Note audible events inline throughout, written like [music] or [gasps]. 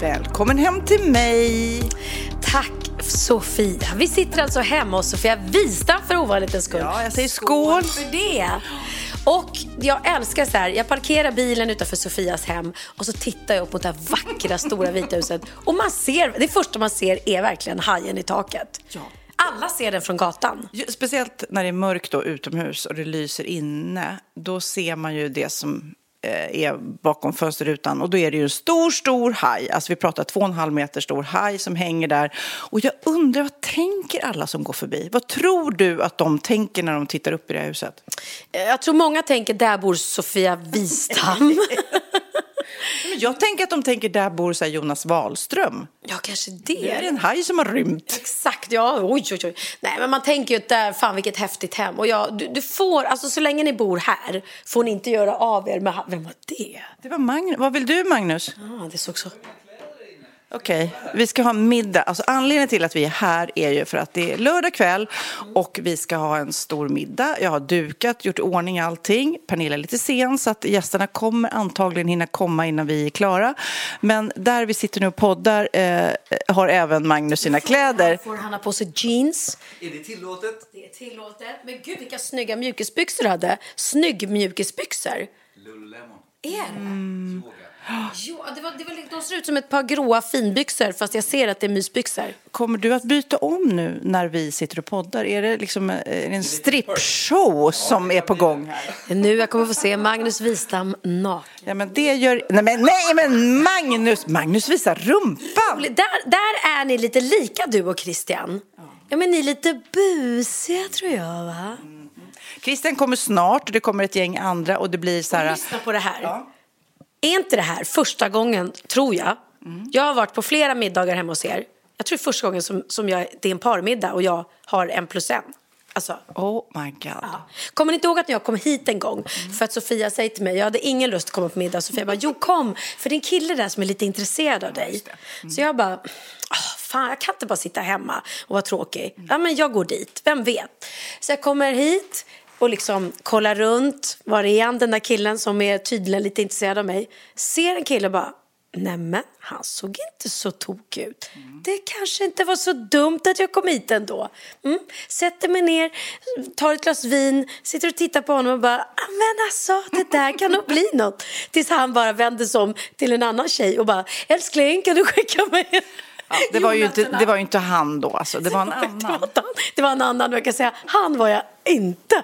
Välkommen hem till mig. Tack Sofia. Vi sitter alltså hemma hos Sofia Wistam för ovanlighetens skull. Ja, jag säger skål. för det. Och jag älskar så här, jag parkerar bilen utanför Sofias hem och så tittar jag upp mot det här vackra stora vita huset och man ser, det första man ser är verkligen hajen i taket. Ja. Alla ser den från gatan. Speciellt när det är mörkt då, utomhus och det lyser inne. Då ser man ju det som är bakom fönsterrutan. Och då är det ju en stor, stor haj. Alltså vi pratar två och en halv meter stor haj som hänger där. Och jag undrar, vad tänker alla som går förbi? Vad tror du att de tänker när de tittar upp i det här huset? Eh, Jag tror många tänker, där bor Sofia Wistam. [laughs] Men jag tänker att de tänker, där bor så Jonas Wahlström. ja, kanske Det är det. en haj som har rymt. Exakt, ja. Oj, oj, oj. Nej, men man tänker ju att där, fan vilket häftigt hem. Och ja, du, du får, alltså så länge ni bor här får ni inte göra av er med Vem var det? Det var Magnus. Vad vill du, Magnus? Ah, det såg så... Okej, vi ska ha middag. Alltså, anledningen till att vi är här är ju för att det är lördag kväll och vi ska ha en stor middag. Jag har dukat, gjort i ordning allting. Pernilla är lite sen så att gästerna kommer antagligen hinna komma innan vi är klara. Men där vi sitter nu och poddar eh, har även Magnus sina kläder. Får han ha på sig jeans? Är det tillåtet? Det är tillåtet. Men gud vilka snygga mjukisbyxor du hade. Snygg mjukisbyxor. Lululemon. Är det? Mm. Jo, det var, det var, de ser ut som ett par gråa finbyxor fast jag ser att det är mysbyxor. Kommer du att byta om nu när vi sitter och poddar? Är det liksom eh, är det en strippshow som är på gång här? Nu jag kommer få se Magnus Wistam naken. Ja, men det gör... Nej, men, nej, men Magnus! Magnus visar rumpan! Där, där är ni lite lika du och Christian. Ja, men ni är lite busiga tror jag va? Christian kommer snart och det kommer ett gäng andra och det blir så här... Lyssna på det här. Är inte det här första gången, tror jag, jag har varit på flera middagar hemma hos er. Jag tror första gången som, som jag, det är en parmiddag och jag har en plus en. Alltså, Oh my god. ja. Kommer ni inte ihåg att när jag kom hit en gång för att Sofia säger till mig, jag hade ingen lust att komma på middag. Sofia bara, jo kom, för det är en kille där som är lite intresserad av dig. Så jag bara, "Åh, fan jag kan inte bara sitta hemma och vara tråkig. Ja men jag går dit, vem vet. Så jag kommer hit och liksom kollar runt, var är han den där killen som är tydligen lite intresserad av mig. Ser en kille och bara, Nämen, han såg inte så tokig ut. Det kanske inte var så dumt att jag kom hit ändå. Mm. Sätter mig ner, tar ett glas vin, sitter och tittar på honom och bara, "Ah, men alltså, det där kan nog bli något. Tills han bara vänder sig om till en annan tjej och bara, älskling, kan du skicka mig Ja, det, var ju inte, Jonathan?" det var ju inte han då, alltså. det var en annan. det var en annan, och jag kan säga, han var jag inte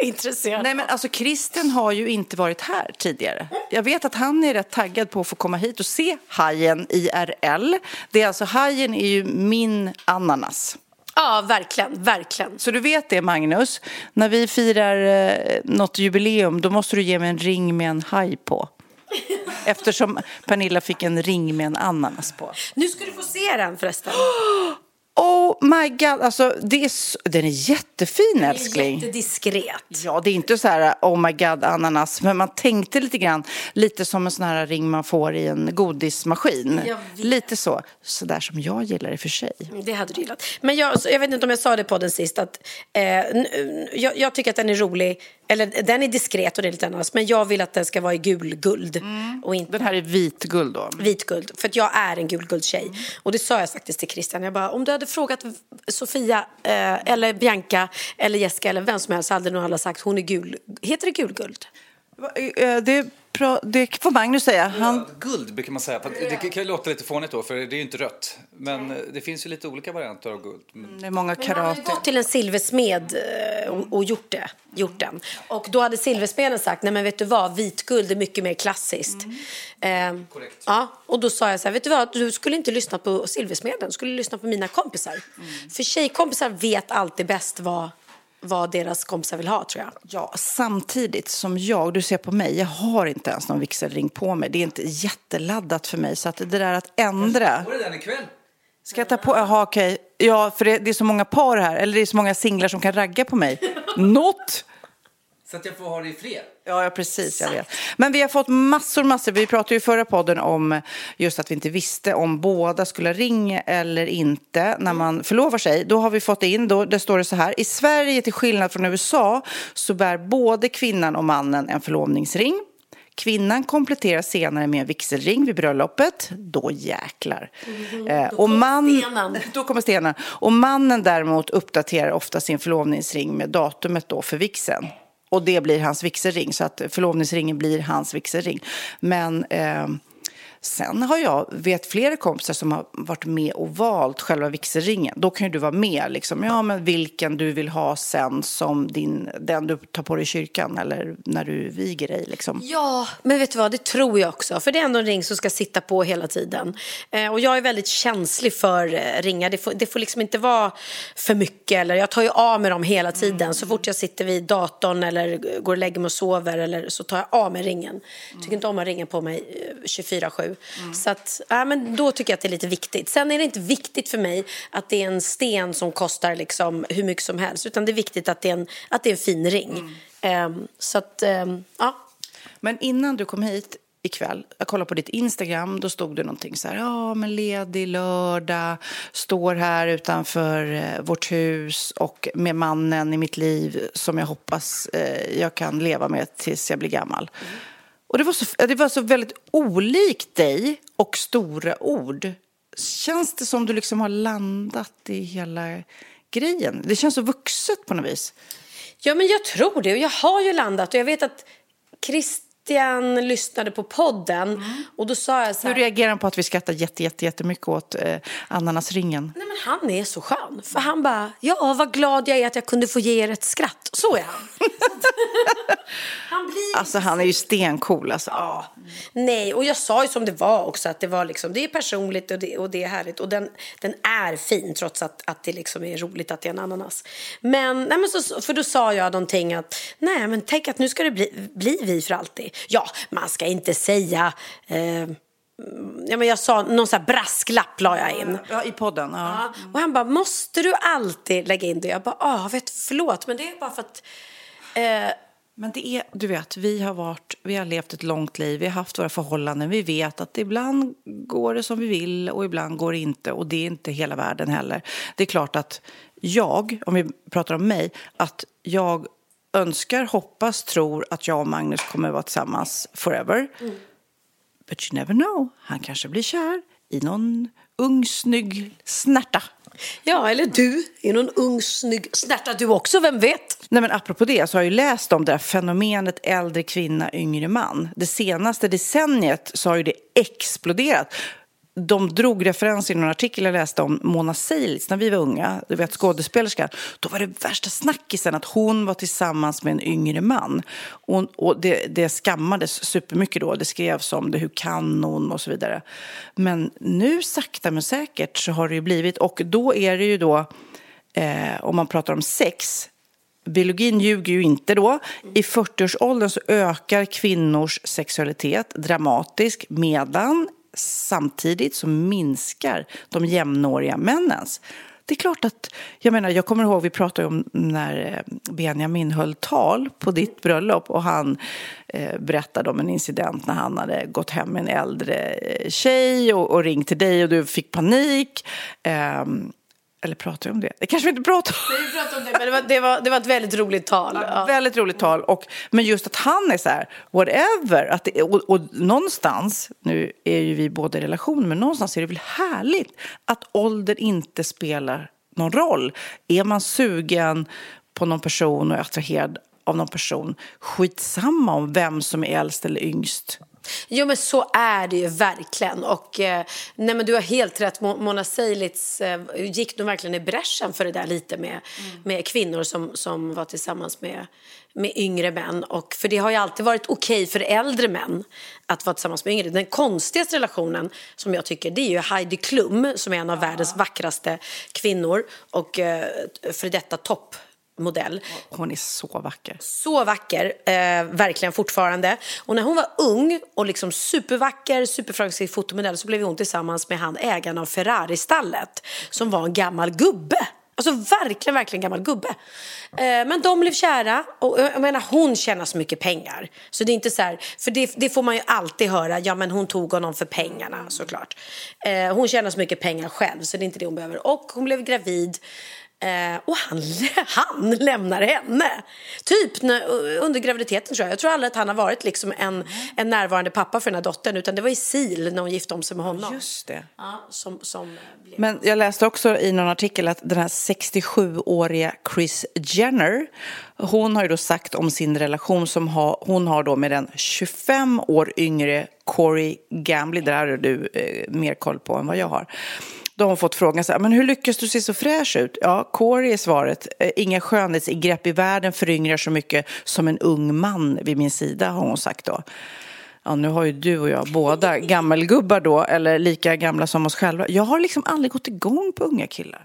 [laughs] intresserad Nej men alltså Christian har ju inte varit här tidigare. Jag vet att han är rätt taggad på att få komma hit och se hajen IRL. Det är alltså, hajen är ju min ananas. Ja, verkligen, verkligen. Så du vet det Magnus, när vi firar eh, något jubileum då måste du ge mig en ring med en haj på. [laughs] Eftersom Pernilla fick en ring med en ananas på. Nu ska du få se den förresten. [gasps] [gasps] Oh my god, alltså det är så, den är jättefin älskling. Jättediskret. Ja, det är inte så här oh my god ananas, men man tänkte lite grann lite som en sån här ring man får i en godismaskin. Lite så, så där som jag gillar i och för sig. Det hade du gillat. Men jag, jag vet inte om jag sa det på den sist att eh, jag, jag tycker att den är rolig. Eller den är diskret och det är lite annat. Men jag vill att den ska vara i gulguld och inte Den här är vitguld då. vitguld. För att jag är en gulguldstjej. Och det sa jag faktiskt till Christian. Jag bara, om du hade frågat Sofia eh, eller Bianca eller Jessica eller vem som helst så hade nog alla sagt hon är gul. Heter det gulguld? Eh, Det det får Magnus säga. Han, Guld brukar man säga. Det kan låta lite fånigt då, för det är ju inte rött. Men eh, det finns ju lite olika varianter av guld. Men det är många Men han karate. gått till en silversmed eh, och, och gjort, det, gjort den. Och då hade silversmeden sagt, nej men vet du vad, vitguld är mycket mer klassiskt. Eh, Korrekt. Ja, och då sa jag så här, vet du vad, du skulle inte lyssna på silversmeden, du skulle lyssna på mina kompisar. För tjejkompisar vet alltid bäst vad, vad deras kompisar vill ha tror jag. Ja, samtidigt som jag, du ser på mig, jag har inte ens någon vigselring på mig. Det är inte jätteladdat för mig. Så att det där att ändra... Var det den ikväll? Ska jag ta på? Jaha, okej. Ja, för det, det är så många par här. Eller det är så många singlar som kan ragga på mig. [laughs] Något! Så att jag får ha det i fred. Ja, ja, precis. Jag vet. Men vi har fått massor, massor. Vi pratade ju i förra podden om just att vi inte visste om båda skulle ringa eller inte när man förlovar sig. Då har vi fått in, då, det står det så här. I Sverige, till skillnad från USA, så bär både kvinnan och mannen en förlovningsring. Kvinnan kompletterar senare med en vigselring vid bröllopet. Då jäklar. Eh, och man, [laughs] då kommer stenen. Och mannen däremot uppdaterar ofta sin förlovningsring med datumet då för vigseln. Och det blir hans vigselring, så att förlovningsringen blir hans vigselring. Men eh, sen har jag, vet flera kompisar som har varit med och valt själva vigselringen. Då kan ju du vara med, liksom, ja men vilken du vill ha sen som din, den du tar på dig i kyrkan eller när du viger dig. Liksom. Ja, men vet du vad, det tror jag också. För det är ändå en ring som ska sitta på hela tiden. Eh, och jag är väldigt känslig för eh, ringar. Det får, det får liksom inte vara för mycket. Eller jag tar ju av med dem hela tiden. Så fort jag sitter vid datorn eller går och lägger mig och sover eller så tar jag av mig ringen. Jag tycker inte om att ringa på mig 24-7. Så att, ja, men då tycker jag att det är lite viktigt. Sen är det inte viktigt för mig att det är en sten som kostar liksom hur mycket som helst. Utan det är viktigt att det är en, att det är en fin ring. Ehm, så att, ehm, ja. Men innan du kom hit ikväll, jag kollade på ditt Instagram, då stod det någonting så här, ja men ledig lördag, står här utanför eh, vårt hus och med mannen i mitt liv som jag hoppas eh, jag kan leva med tills jag blir gammal. Och det var, så, det var så väldigt olikt dig och stora ord. Känns det som du liksom har landat i hela grejen? Det känns så vuxet på något vis. Ja, men jag tror det. Och jag har ju landat. Och jag vet att Christian lyssnade på podden. Och då sa jag så Hur här. reagerar han på att vi skrattar jätte, jätte, jättemycket åt eh, ananasringen? Nej, men han är så skön. För han bara, ja vad glad jag är att jag kunde få ge er ett skratt. Så är han. [laughs] han blir Alltså han är ju stencool alltså. Ja. Nej, och jag sa ju som det var också att det var liksom, det är personligt och det, och det är härligt och den, den är fin trots att, att det liksom är roligt att det är en ananas. Men, nej, men så, för då sa jag någonting att nej men tänk att nu ska det bli, bli vi för alltid. Ja, man ska inte säga eh, Ja, men jag sa någon sån här brasklapp la jag in. ja, i podden. Ja. Ja, och han bara, måste du alltid lägga in det? Jag bara, ah, vet, förlåt, men det är bara för att... Eh, Men det är, du vet, vi har, varit, vi har levt ett långt liv, vi har haft våra förhållanden. Vi vet att ibland går det som vi vill och ibland går det inte. Och det är inte hela världen heller. Det är klart att jag, om vi pratar om mig, att jag önskar, hoppas, tror att jag och Magnus kommer vara tillsammans forever. But you never know. Han kanske blir kär i någon ung, snygg snärta. ja, eller du är någon ung, snygg snärta du också, vem vet? Nej, men apropå det så har jag ju läst om det här fenomenet äldre kvinna, yngre man. Det senaste decenniet så har ju det exploderat. De drog referenser i någon artikel jag läste om Mona Seilitz när vi var unga, du vet skådespelerskan. Då var det värsta snackisen att hon var tillsammans med en yngre man. Och, och det, det skammades supermycket då. Det skrevs om det, hur kan hon och så vidare. Men nu sakta men säkert så har det ju blivit, och då är det ju då, eh, om man pratar om sex, Biologin ljuger ju inte då. I 40-årsåldern så ökar kvinnors sexualitet dramatiskt medan samtidigt så minskar de jämnåriga männens. Det är klart att, jag menar, jag kommer ihåg vi pratade om när eh, Benjamin höll tal på ditt bröllop och han eh, berättade om en incident när han hade gått hem med en äldre eh, tjej och, och ringt till dig och du fick panik. Eh, eller pratar vi om det? Det kanske vi inte pratar om. Vi pratade om det, men det var, det var, det var ett väldigt roligt tal. Ja. Väldigt roligt tal. Och, men just att han är så här, whatever. Att det, och, och någonstans, nu är ju vi båda i relation, men någonstans är det väl härligt att ålder inte spelar någon roll. Är man sugen på någon person och är attraherad av någon person. Skitsamma om vem som är äldst eller yngst. Jo men så är det ju verkligen. Och eh, nej men du har helt rätt. Mona Seilitz eh, gick nog verkligen i bräschen för det där lite med, mm. med kvinnor som, som var tillsammans med, med yngre män. Och för det har ju alltid varit okej okay för äldre män att vara tillsammans med yngre. Den konstigaste relationen som jag tycker det är ju Heidi Klum som är en av ja. världens vackraste kvinnor och eh, för detta topp modell. Hon är så vacker. Så vacker, eh, verkligen fortfarande. Och när hon var ung och liksom supervacker, superframgångsrik fotomodell så blev hon tillsammans med han ägaren av Ferrari-stallet som var en gammal gubbe. Alltså verkligen, verkligen gammal gubbe. Eh, men de blev kära och jag menar hon tjänar så mycket pengar. Så det är inte så här, för det, det får man ju alltid höra, ja men hon tog honom för pengarna såklart. Eh, hon tjänar så mycket pengar själv så det är inte det hon behöver. Och hon blev gravid Eh, och han, [laughs] han lämnar henne. Typ när, under graviditeten tror jag. Jag tror aldrig att han har varit liksom en, en närvarande pappa för den här dottern. Utan det var i Sil när hon gifte om sig med honom. Just det. Ja, som, som blev... Men jag läste också i någon artikel att den här 67-åriga Chris Jenner. Hon har ju då sagt om sin relation som ha, hon har då med den 25 år yngre Corey Gambley. Där har du eh, mer koll på än vad jag har. Då har hon fått frågan så här, men hur lyckas du se så fräsch ut? Ja, Corey är svaret. Eh, inga skönhetsingrepp i världen föryngrar så mycket som en ung man vid min sida, har hon sagt då. Ja, nu har ju du och jag båda gammelgubbar då, eller lika gamla som oss själva. Jag har liksom aldrig gått igång på unga killar.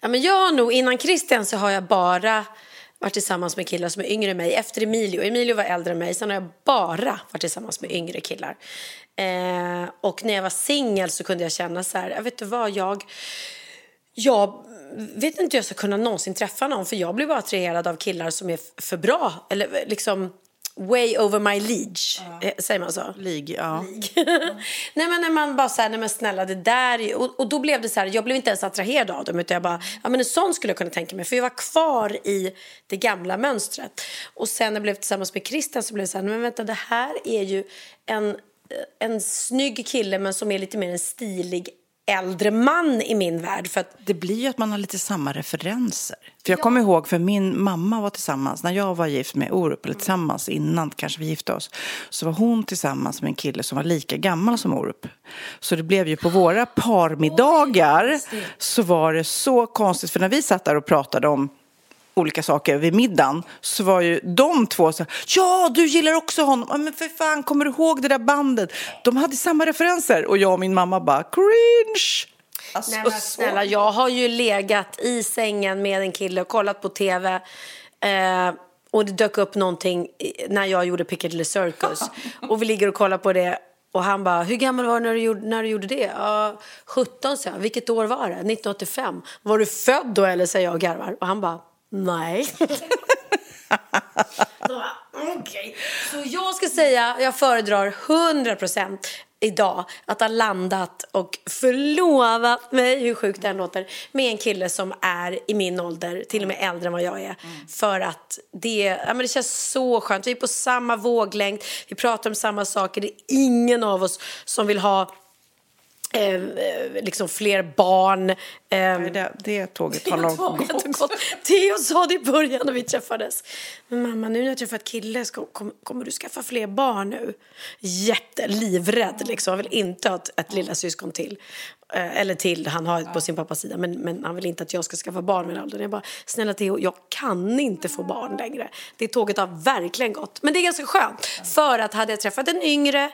Ja, men jag har nog, innan Christian så har jag bara varit tillsammans med killar som är yngre än mig. Efter Emilio. Emilio var äldre än mig. Sen har jag bara varit tillsammans med yngre killar. Eh, och när jag var singel så kunde jag känna så här, jag vet du vad, jag... Jag vet inte hur jag ska kunna någonsin träffa någon för jag blir bara attraherad av killar som är för bra. Eller eh, liksom way over my liege. Ja. Eh, säger man så? League, ja. League. [laughs] nej men när man bara så nej men snälla det där. Och, och då blev det så här, jag blev inte ens attraherad av dem utan jag bara, ja men en sån skulle jag kunna tänka mig. För jag var kvar i det gamla mönstret. Och sen när jag blev tillsammans med Christian så blev det så här, men vänta det här är ju en en snygg kille men som är lite mer en stilig äldre man i min värld. För att... Det blir ju att man har lite samma referenser. För jag ja. kommer ihåg, för min mamma var tillsammans, när jag var gift med Orup, eller tillsammans innan kanske vi gifte oss, så var hon tillsammans med en kille som var lika gammal som Orup. Så det blev ju på våra parmiddagar så var det så konstigt, för när vi satt där och pratade om olika saker vid middagen så var ju de två så ja du gillar också honom, men för fan kommer du ihåg det där bandet? De hade samma referenser och jag och min mamma bara cringe. Alltså, Nej, men snälla, jag har ju legat i sängen med en kille och kollat på tv eh, och det dök upp någonting när jag gjorde Piccadilly Circus [laughs] och vi ligger och kollar på det och han bara, hur gammal var du när du gjorde, när du gjorde det? Ja, 17 sa Vilket år var det? 1985. Var du född då eller? säger jag och garvar. Och han bara, Nej. [laughs] okay. Så jag ska säga, jag föredrar 100 procent idag att ha landat och förlovat mig, hur sjukt det än låter, med en kille som är i min ålder, till och med äldre än vad jag är. Mm. För att det, ja, men det känns så skönt. Vi är på samma våglängd, vi pratar om samma saker. Det är ingen av oss som vill ha Eh, liksom fler barn. Eh, det, det tåget har nog gått. gått. Theo sa det i början när vi träffades. Men mamma, nu när jag träffat kille, ska, kom, kommer du skaffa fler barn nu? Jättelivrädd liksom. Han vill inte ha ett, ett lilla syskon till. Eh, eller till, han har ett på sin pappas sida, men, men han vill inte att jag ska skaffa barn med åldern. Jag bara, snälla Theo, jag kan inte få barn längre. Det tåget har verkligen gått. Men det är ganska skönt, för att hade jag träffat en yngre,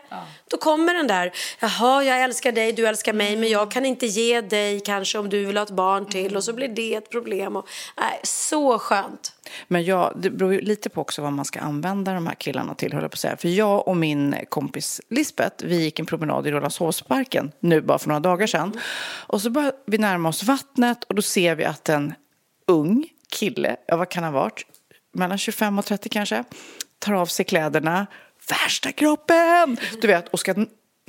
då kommer den där, jaha, jag älskar dig, du älskar mig, men jag kan inte ge dig kanske om du vill ha ett barn till och så blir det ett problem. Och, nej, så skönt. Men jag, det beror ju lite på också vad man ska använda de här killarna till, höll jag på att säga. För jag och min kompis Lisbeth, vi gick en promenad i Rålambshovsparken nu bara för några dagar sedan. Och så börjar vi närma oss vattnet och då ser vi att en ung kille, ja vad kan han ha varit, mellan 25 och 30 kanske, tar av sig kläderna, värsta kroppen, du vet, och ska,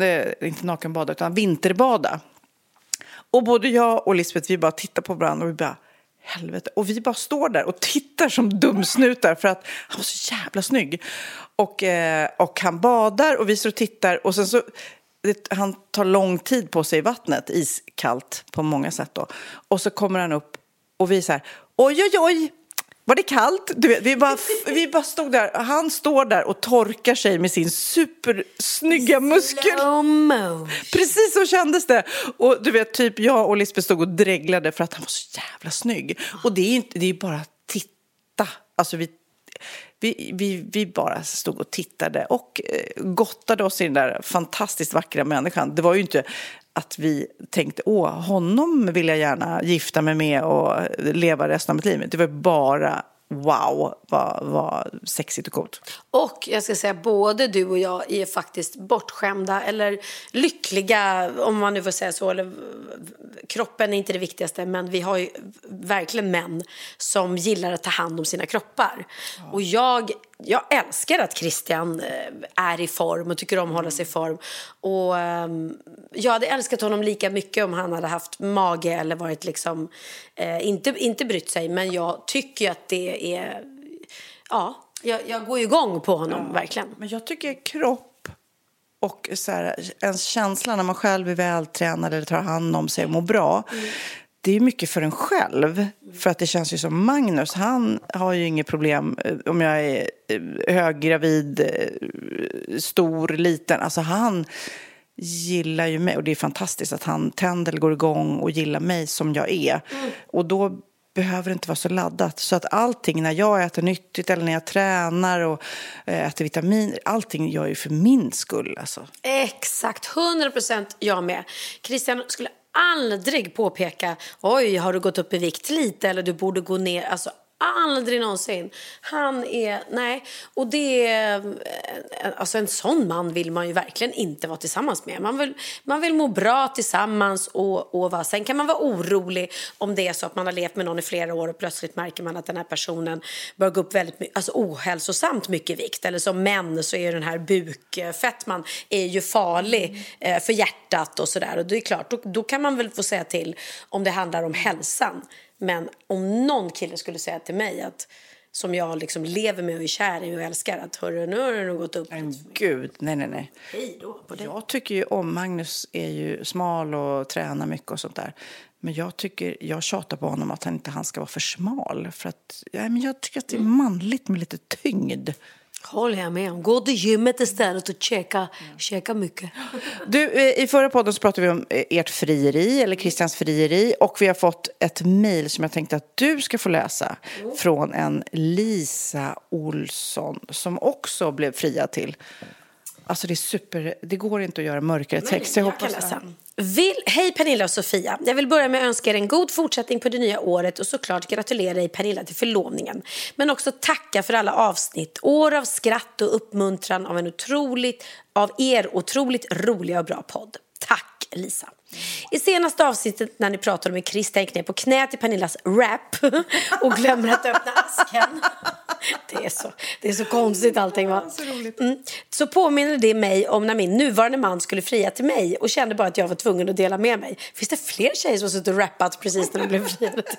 eh, inte nakenbada utan vinterbada. Och både jag och Lisbeth, vi bara tittar på varandra och vi bara helvete. Och vi bara står där och tittar som dumsnutar för att han var så jävla snygg. Och, eh, och han badar och vi står och tittar och sen så det, han tar lång tid på sig i vattnet, iskallt på många sätt då. Och så kommer han upp och vi är så här, oj oj oj, var det kallt? Du vet, vi, bara, vi bara stod där. Han står där och torkar sig med sin supersnygga muskel. Precis så kändes det. Och du vet, typ jag och Lisbeth stod och dreglade för att han var så jävla snygg. Och det är, inte, det är bara att titta. Alltså vi, vi, vi, vi bara stod och tittade och eh, gottade oss i den där fantastiskt vackra människan. Det var ju inte att vi tänkte, åh, honom vill jag gärna gifta mig med och leva resten av mitt liv med. Det var bara wow, vad, vad sexigt och coolt. Och jag ska säga, både du och jag är faktiskt bortskämda eller lyckliga, om man nu får säga så. Eller, kroppen är inte det viktigaste, men vi har ju verkligen män som gillar att ta hand om sina kroppar. Ja. Och jag, jag älskar att Christian eh, är i form och tycker om att hålla sig i form. Och um, jag hade älskat honom lika mycket om han hade haft mage eller varit liksom, eh, inte, inte brytt sig. Men jag tycker att det är, ja, jag, jag går igång på honom, ja. verkligen. Men jag tycker kropp och så här, ens känsla när man själv är vältränad eller tar hand om sig och mår bra. Mm. Det är mycket för en själv. För att det känns ju som Magnus, han har ju inget problem eh, om jag är eh, höggravid, eh, stor, liten. Alltså han gillar ju mig och det är fantastiskt att han tänder går igång och gillar mig som jag är. Mm. Och då behöver det inte vara så laddat. Så att allting, när jag äter nyttigt eller när jag tränar och äter vitamin, allting gör jag ju för min skull. Alltså. Exakt, 100 procent jag med. Christian skulle aldrig påpeka, oj, har du gått upp i vikt lite eller du borde gå ner. Alltså Aldrig någonsin. Han är, nej. Och det är, eh, alltså en sån man vill man ju verkligen inte vara tillsammans med. Man vill, man vill må bra tillsammans och, och va. Sen kan man vara orolig om det är så att man har levt med någon i flera år och plötsligt märker man att den här personen börjar gå upp väldigt mycket, alltså ohälsosamt mycket vikt. Eller som män så är den här bukfettman är ju farlig eh, för hjärtat och sådär. Och det är klart, då, då kan man väl få säga till om det handlar om hälsan. Men om någon kille skulle säga till mig att som jag liksom lever med och är kär i och älskar att hörru, nu har det nog gått upp. Men gud, nej, nej, nej. Hej då på det. Jag tycker ju om, Magnus är ju smal och tränar mycket och sånt där. Men jag tycker, jag tjatar på honom att han inte han ska vara för smal. För att, ja, men jag tycker att det är manligt med lite tyngd. Håller jag med om. Gå till gymmet istället och checka, checka mycket. [laughs] Du, eh, I förra podden så pratade vi om eh, ert frieri, eller Christians frieri. Och vi har fått ett mejl som jag tänkte att du ska få läsa. Mm. Från en Lisa Olsson som också blev friad till. Alltså det är super, det går inte att göra mörkare text. Jag, jag hoppas kan läsa. Vill, hej Pernilla och Sofia. Jag vill börja med att önska er en god fortsättning på det nya året och såklart gratulera dig Pernilla till förlovningen. Men också tacka för alla avsnitt, år av skratt och uppmuntran av, en otroligt, av er otroligt roliga och bra podd. Tack Lisa. I senaste avsnittet när ni pratade om hur Christian gick ner på knä till Pernillas rap [laughs] och glömmer att öppna asken. Det är så, det är så konstigt allting va? Så, mm. så påminner det mig om när min nuvarande man skulle fria till mig och kände bara att jag var tvungen att dela med mig. Finns det fler tjejer som har suttit och rappat precis när de blev friade till?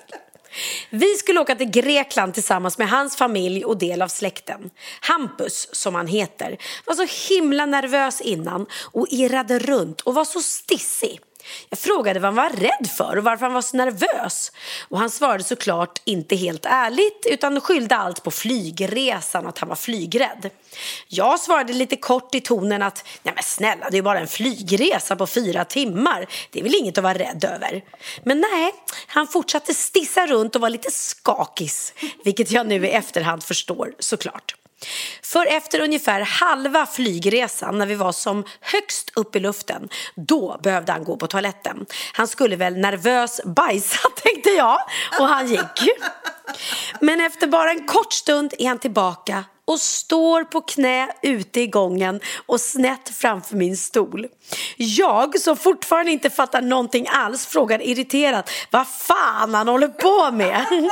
Vi skulle åka till Grekland tillsammans med hans familj och del av släkten. Hampus, som han heter, var så himla nervös innan och irrade runt och var så stissig. Jag frågade vad han var rädd för och varför han var så nervös. Och han svarade såklart inte helt ärligt utan skyllde allt på flygresan och att han var flygrädd. Jag svarade lite kort i tonen att nej men snälla det är bara en flygresa på fyra timmar. Det är väl inget att vara rädd över. Men nej, han fortsatte stissa runt och var lite skakis. Vilket jag nu i efterhand förstår såklart. För efter ungefär halva flygresan när vi var som högst upp i luften, då behövde han gå på toaletten. Han skulle väl nervös bajsa [laughs] tänkte jag och han gick. Men efter bara en kort stund är han tillbaka och står på knä ute i gången och snett framför min stol. Jag, som fortfarande inte fattar någonting alls, frågar irriterat vad fan han håller på med. [laughs]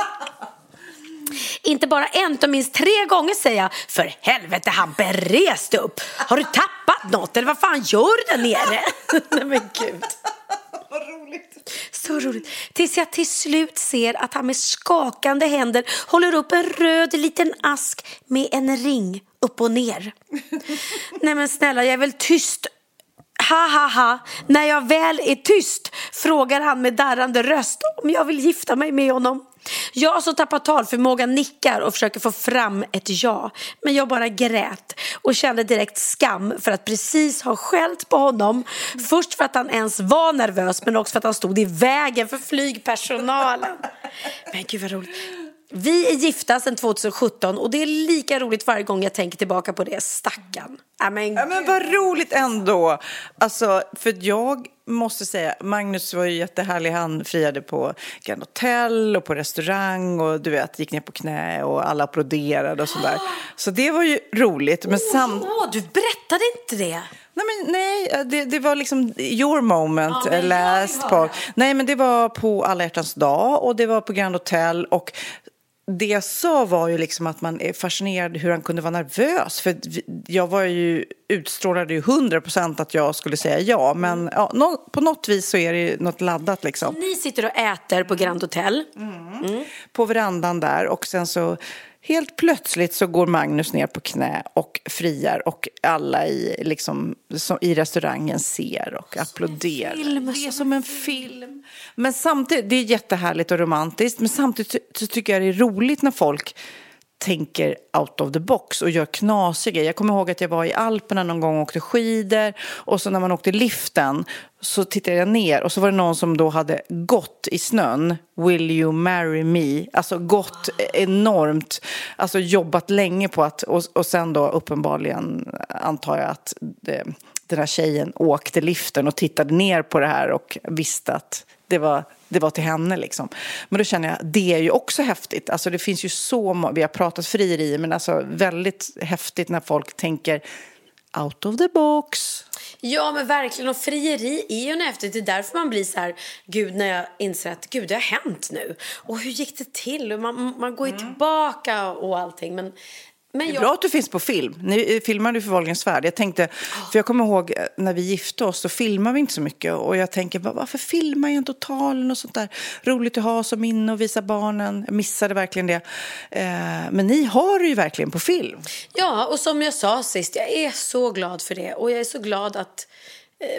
Inte bara en, utan minst tre gånger säger jag För helvete Hampe, res dig upp! Har du tappat något eller vad fan gör du där nere? [laughs] Nej men gud. Vad roligt. Så roligt. Tills jag till slut ser att han med skakande händer håller upp en röd liten ask med en ring upp och ner. Nej men snälla, jag är väl tyst Ha ha ha, när jag väl är tyst frågar han med darrande röst om jag vill gifta mig med honom. Jag som tappar talförmågan nickar och försöker få fram ett ja. Men jag bara grät och kände direkt skam för att precis ha skällt på honom. Först för att han ens var nervös men också för att han stod i vägen för flygpersonalen. Men gud vad roligt. Vi är gifta sedan 2017 och det är lika roligt varje gång jag tänker tillbaka på det. Stackarn. Ja, men, Ja, men vad roligt ändå. Alltså, för jag måste säga, Magnus var ju jättehärlig. Han friade på Grand Hotel och på restaurang och du vet, gick ner på knä och alla applåderade och sådär. [gasps] Så det var ju roligt. Men sam... Åh, du berättade inte det. Nej, men nej det, det var liksom your moment Ja, last höra. Nej, men det var på Alla hjärtans dag och det var på Grand Hotel. Och det jag sa var ju liksom att man är fascinerad hur han kunde vara nervös. För jag var ju, utstrålade ju 100 procent att jag skulle säga ja. Men ja, på något vis så är det något laddat liksom. Ni sitter och äter på Grand Hotel. På verandan där och sen så helt plötsligt så går Magnus ner på knä och friar och alla i, liksom, som, i restaurangen ser och applåderar. det är som en film. Men samtidigt, det är jättehärligt och romantiskt men samtidigt så- så tycker jag det är roligt när folk tänker out of the box och gör knasiga grejer. Jag kommer ihåg att jag var i Alperna någon gång och åkte skidor och så när man åkte liften så tittade jag ner och så var det någon som då hade gått i snön. Will you marry me? Alltså gått enormt, alltså jobbat länge på att och, och sen då uppenbarligen antar jag att det, den här tjejen åkte liften och tittade ner på det här och visste att det var, det var till henne liksom. Men då känner jag, det är ju också häftigt. Alltså det finns ju så vi har pratat frieri, men alltså väldigt häftigt när folk tänker out of the box. Ja men verkligen och frieri är ju häftigt. Det är därför man blir så här, gud när jag inser att gud det har hänt nu. Och hur gick det till? Och man, man går ju tillbaka och allting. Men, men Det är jag, bra att du finns på film. Ni eh, filmade ju för Wahlgrens värld. Jag tänkte, för jag kommer ihåg eh, när vi gifte oss så filmade vi inte så mycket. Och jag tänker, "Va- varför filmar jag inte totalen och sånt där? Roligt att ha som minne och visa barnen. Jag missade verkligen det. Eh, men ni har det ju verkligen på film. Ja, och som jag sa sist, jag är så glad för det. Och jag är så glad att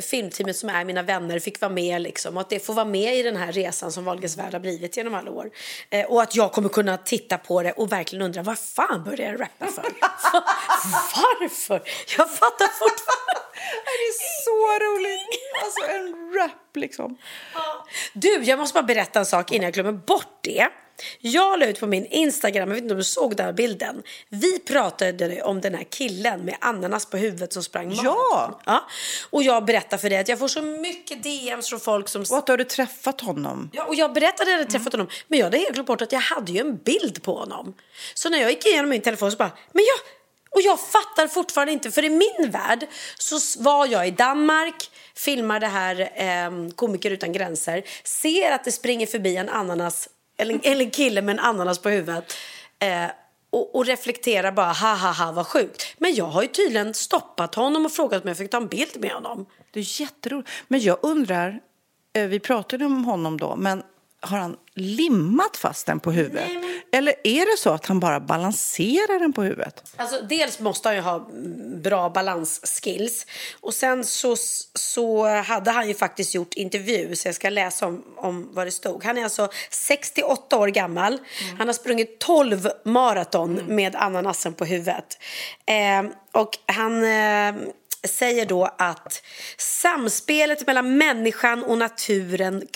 filmteamet som är mina vänner fick vara med. Liksom, och att det får vara med i den här resan som Wahlgrens värld har blivit genom alla år. Eh, och att jag kommer kunna titta på det och verkligen undra vad fan började jag rappa för? [laughs] Varför? Jag fattar fortfarande. Det är så roligt! Alltså en rap liksom. Du, jag måste bara berätta en sak innan jag glömmer bort det. Jag la ut på min Instagram, jag vet inte om du såg den här bilden. Vi pratade om den här killen med ananas på huvudet som sprang Ja. maraton. ja. Och jag berättade för dig att jag får så mycket DMs från folk som... Och att du hade träffat honom. Ja, och jag berättade att jag hade träffat honom, men jag hade helt glömt bort att jag hade ju en bild på honom. Så när jag gick igenom min telefon så bara, men jag... Och jag fattar fortfarande inte, för i min värld så var jag i Danmark, filmar det här eh, Komiker utan gränser, ser att det springer förbi en ananas, eller, eller en kille med en ananas på huvudet. Eh, och, och reflekterar bara, ha ha ha vad sjukt. Men jag har ju tydligen stoppat honom och frågat om jag fick ta en bild med honom. Det är jätteroligt. Men jag undrar, eh, vi pratade om honom då, men har han limmat fast den på huvudet? Eller är det så att han bara balanserar den på huvudet? Alltså, dels måste han ju ha mm, bra balansskills. Och sen så, så hade han ju faktiskt gjort intervju, så jag ska läsa om, om vad det stod. Han är alltså 68 år gammal. Han har sprungit 12 maraton med ananasen på huvudet. Eh, och han... Eh, säger då att samspelet mellan människan och naturen,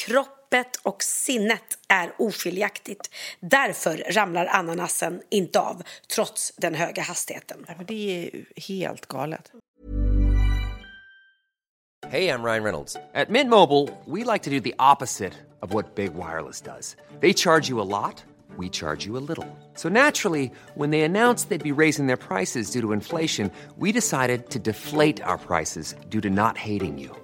kroppet och sinnet är oskiljaktigt. Därför ramlar ananasen inte av, trots den höga hastigheten. Det är helt galet. Hey, I'm Ryan Reynolds. At Mint Mobile, we like to do the opposite of what Big Wireless does. They charge you a lot, we charge you a little. So naturally, when they announced they'd be raising their prices due to inflation, we decided to deflate our prices due to not hating you.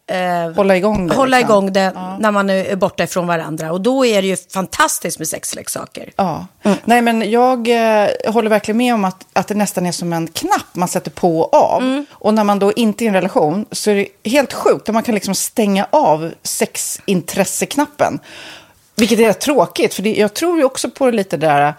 eh, Hålla igång det, hålla liksom. igång det när man är borta ifrån varandra. Och då är det ju fantastiskt med sexleksaker. Ja. Nej, men jag eh, håller verkligen med om att, att det nästan är som en knapp man sätter på och av. Mm. Och när man då inte är i en relation så är det helt sjukt. att Man kan liksom stänga av sexintresseknappen. Vilket är tråkigt, för det, jag tror ju också på lite det där eh,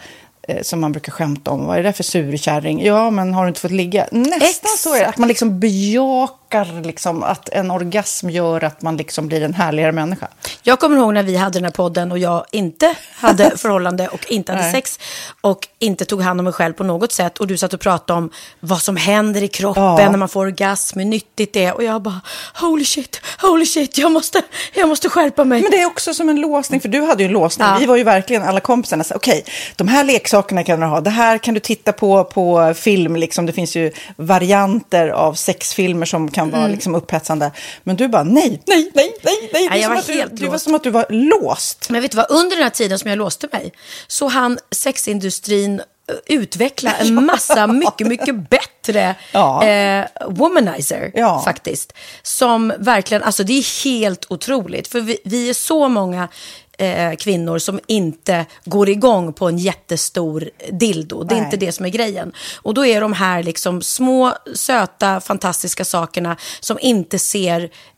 som man brukar skämta om. Vad är det för surkärring? Ja, men har du inte fått ligga? Nästan så är det. Att man liksom bejakar liksom, att en orgasm gör att man liksom blir en härligare människa. Jag kommer ihåg när vi hade den här podden och jag inte hade [laughs] förhållande och inte hade Nej. sex och inte tog hand om mig själv på något sätt. Och du satt och pratade om vad som händer i kroppen Ja. när man får orgasm, hur nyttigt det är. Och jag bara, holy shit, holy shit, jag måste, jag måste skärpa mig. Men det är också som en låsning, för du hade ju en låsning. Ja. Vi var ju verkligen alla kompisarna. Okej, de här leksakerna kan du ha. Det här kan du titta på på film. Liksom. Det finns ju varianter av sexfilmer som kan vara liksom, upphetsande. Men du bara, nej, nej, nej, nej, nej. Är jag var att du, helt det var som att du var låst. Men vet du vad, under den här tiden som jag låste mig så hann sexindustrin eh, utveckla en [laughs] massa mycket, mycket bättre Ja. eh, womanizer Ja. faktiskt. Som verkligen, alltså det är helt otroligt. För vi, vi är så många eh, kvinnor som inte går igång på en jättestor dildo. Det är Nej. inte det som är grejen. Och då är de här liksom små, söta, fantastiska sakerna som inte ser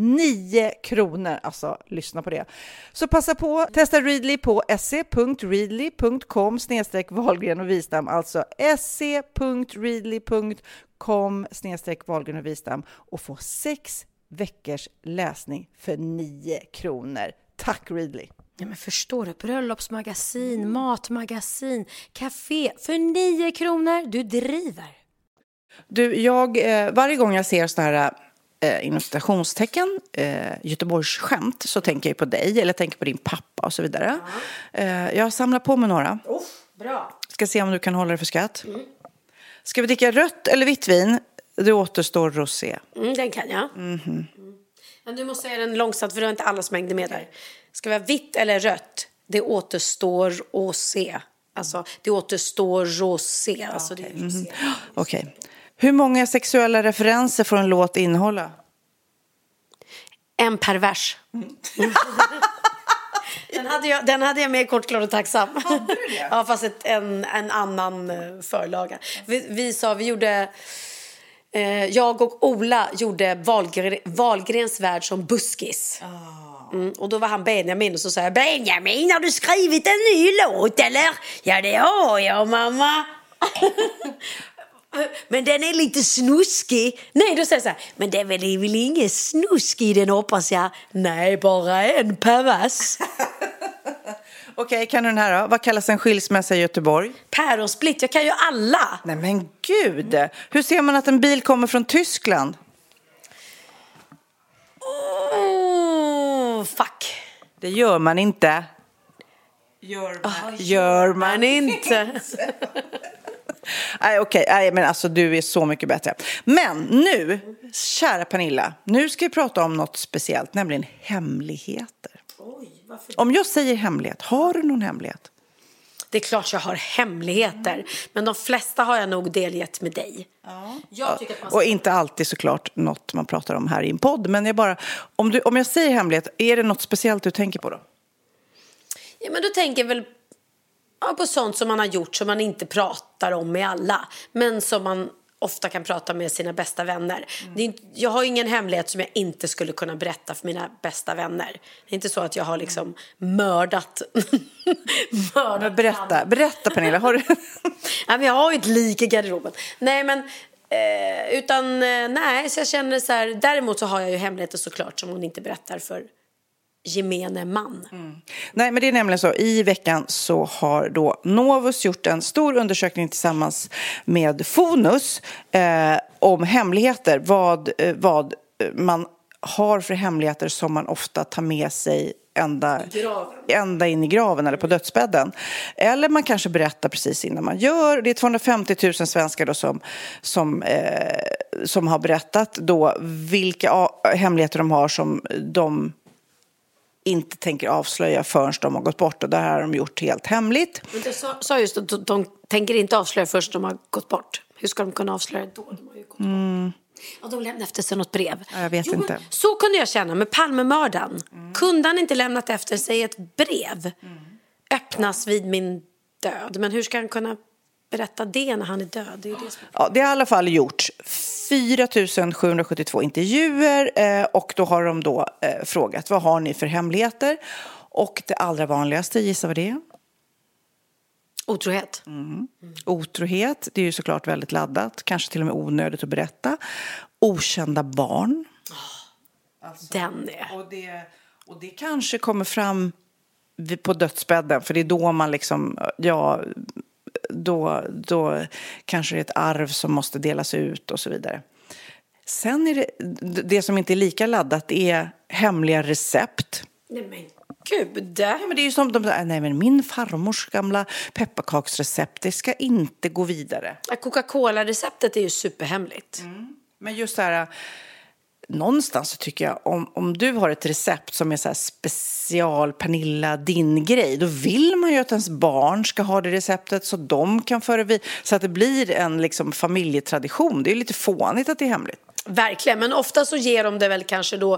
9 kronor. Alltså, lyssna på det. Så passa på, testa Readly på se.readly.com snedstreck Wahlgren och Wistam. Alltså se.readly.com snedstreck Wahlgren och Wistam och få sex veckors läsning för 9 kronor. Tack Readly! Ja, men förstår du? Bröllopsmagasin, matmagasin, café för 9 kronor. Du driver. Du, jag, eh, varje gång jag ser sådana här eh, inom citationstecken eh, Göteborgsskämt så tänker jag på dig eller tänker på din pappa och så vidare. Eh, jag har samlat på mig några. Oh, bra. Ska se om du kan hålla dig för skratt. Ska vi dricka rött eller vitt vin? Det återstår rosé. Mm, den kan jag. Mm. Men du måste säga den långsamt för du har inte alla som hängde med där. Ska vi ha vitt eller rött? Det återstår att se. Alltså, det återstår rosé. Alltså, det är rosé. Okej. Hur många sexuella referenser får en låt innehålla? En pervers. [laughs] den, hade jag, den hade jag med i Kort, klar och tacksam. [laughs] ja, fast ett, en, en annan eh, förlaga. Vi, vi sa, vi gjorde... Eh, jag och Ola gjorde Wahlgren, Wahlgrens värld som buskis. Mm, och då var han Benjamin och så sa jag Benjamin har du skrivit en ny låt eller? Ja det har jag mamma. [laughs] Men den är lite snuskig. Nej, då säger jag så här, men det är väl, väl ingen snusk i den hoppas jag. Nej, bara en per vers. [laughs] Okej, kan du den här då? Vad kallas en skilsmässa i Göteborg? Päronsplitt, jag kan ju alla. Nej men gud! Hur ser man att en bil kommer från Tyskland? Oh, fuck. Det gör man inte. Gör man, gör man inte. [laughs] Nej, okej. Nej, men alltså du är så mycket bättre. Men nu, kära Pernilla, nu ska vi prata om något speciellt, nämligen hemligheter. Om jag säger hemlighet, har du någon hemlighet? Det är klart jag har hemligheter, men de flesta har jag nog delgett med dig. Jag tycker att man Och inte alltid såklart något man pratar om här i en podd, men jag bara, om, du, om jag säger hemlighet, är det något speciellt du tänker på då? Ja, men då tänker jag väl ja, på sånt som man har gjort som man inte pratar om med alla, men som man ofta kan prata med sina bästa vänner. Inte, jag har ingen hemlighet som jag inte skulle kunna berätta för mina bästa vänner. Det är inte så att jag har liksom mördat... [laughs] mördat berätta, berätta Pernilla, har du... [laughs] Nej, men jag har ju ett lik i garderoben. Nej, men... Eh, utan eh, nej, så jag känner så här. Däremot så har jag ju hemligheter såklart som hon inte berättar för gemene man. Nej, men det är nämligen så. I veckan så har då Novus gjort en stor undersökning tillsammans med Fonus eh, om hemligheter. Vad, eh, vad man har för hemligheter som man ofta tar med sig ända, ända in i graven eller på dödsbädden. Eller man kanske berättar precis innan man gör. Det är 250 000 svenskar då som, som, eh, som har berättat då vilka hemligheter de har som de inte tänker avslöja förrän de har gått bort. Och det här har de gjort helt hemligt. Men du sa, sa just att de, de tänker inte avslöja först de har gått bort. Hur ska de kunna avslöja då? De har ju gått bort. Ja, de lämnade efter sig något brev. Ja, jag vet jo, inte. Så kunde jag känna med Palmemördaren. Kunde han inte lämnat efter sig ett brev? Öppnas vid min död. Men hur ska han kunna berätta det när han är död? Det är ju det som... Ja, det har i alla fall gjorts 4 772 intervjuer eh, och då har de då eh, frågat vad har ni för hemligheter? Och det allra vanligaste, gissa vad det är? Otrohet. Otrohet, det är ju såklart väldigt laddat, kanske till och med onödigt att berätta. Okända barn. Den är... Och det, och det kanske kommer fram på dödsbädden, för det är då man liksom, ja, då, då kanske det är ett arv som måste delas ut och så vidare. Sen är det, det som inte är lika laddat är hemliga recept. Nej men gud. Ja, men det är ju som de säger, nej men min farmors gamla pepparkaksrecept, det ska inte gå vidare. Coca-Cola-receptet är ju superhemligt. Men just så här, någonstans så tycker jag om, om du har ett recept som är så här special, Pernilla, din grej, då vill man ju att ens barn ska ha det receptet så de kan föra vid, så att det blir en liksom familjetradition. Det är ju lite fånigt att det är hemligt. Verkligen, men ofta så ger de det väl kanske då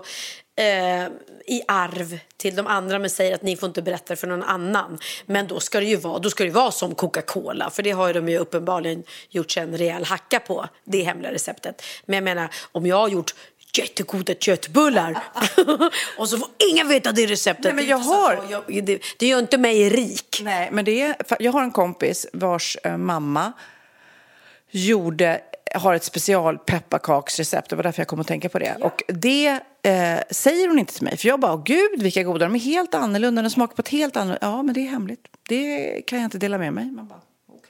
eh, i arv till de andra men säger att ni får inte berätta för någon annan. Men då ska det ju vara, då ska det vara som Coca-Cola för det har ju de ju uppenbarligen gjort sig en rejäl hacka på, det hemliga receptet. Men jag menar, om jag har gjort jättegoda köttbullar [laughs] och så får ingen veta det receptet. Nej, men jag har- jag- det, det gör inte mig rik. Nej, men det är, jag har en kompis vars eh, mamma gjorde, har ett special pepparkaksrecept. Det var därför jag kom att tänka på det. Och det eh, säger hon inte till mig. För jag bara, gud vilka goda, de är helt annorlunda, de smakar på ett helt annat Ja, men det är hemligt. Det kan jag inte dela med mig. Man bara,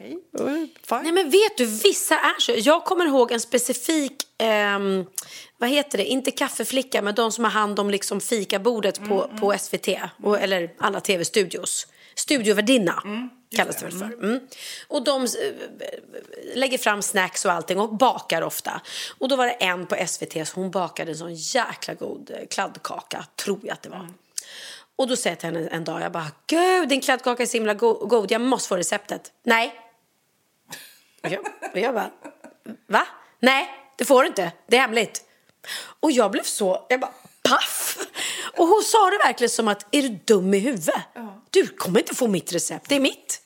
okej, okay, fine. Nej men vet du, vissa är så. Jag kommer ihåg en specifik, ehm, vad heter det, inte kaffeflicka men de som har hand om liksom fikabordet på, på SVT och, eller alla tv-studios. Studiovärdinna kallas det väl för. Mm. Och de eh, lägger fram snacks och allting och bakar ofta. Och då var det en på SVT, så hon bakade en sån jäkla god eh, kladdkaka, tror jag att det var. Och då säger jag till henne en dag, jag bara, gud din kladdkaka är så himla go- god, jag måste få receptet. Nej, och jag, och jag bara, va? Nej, det får du inte. Det är hemligt. Och jag blev så, jag bara, paff. Och hon sa det verkligen som att, är du dum i huvudet? Du kommer inte få mitt recept, det är mitt.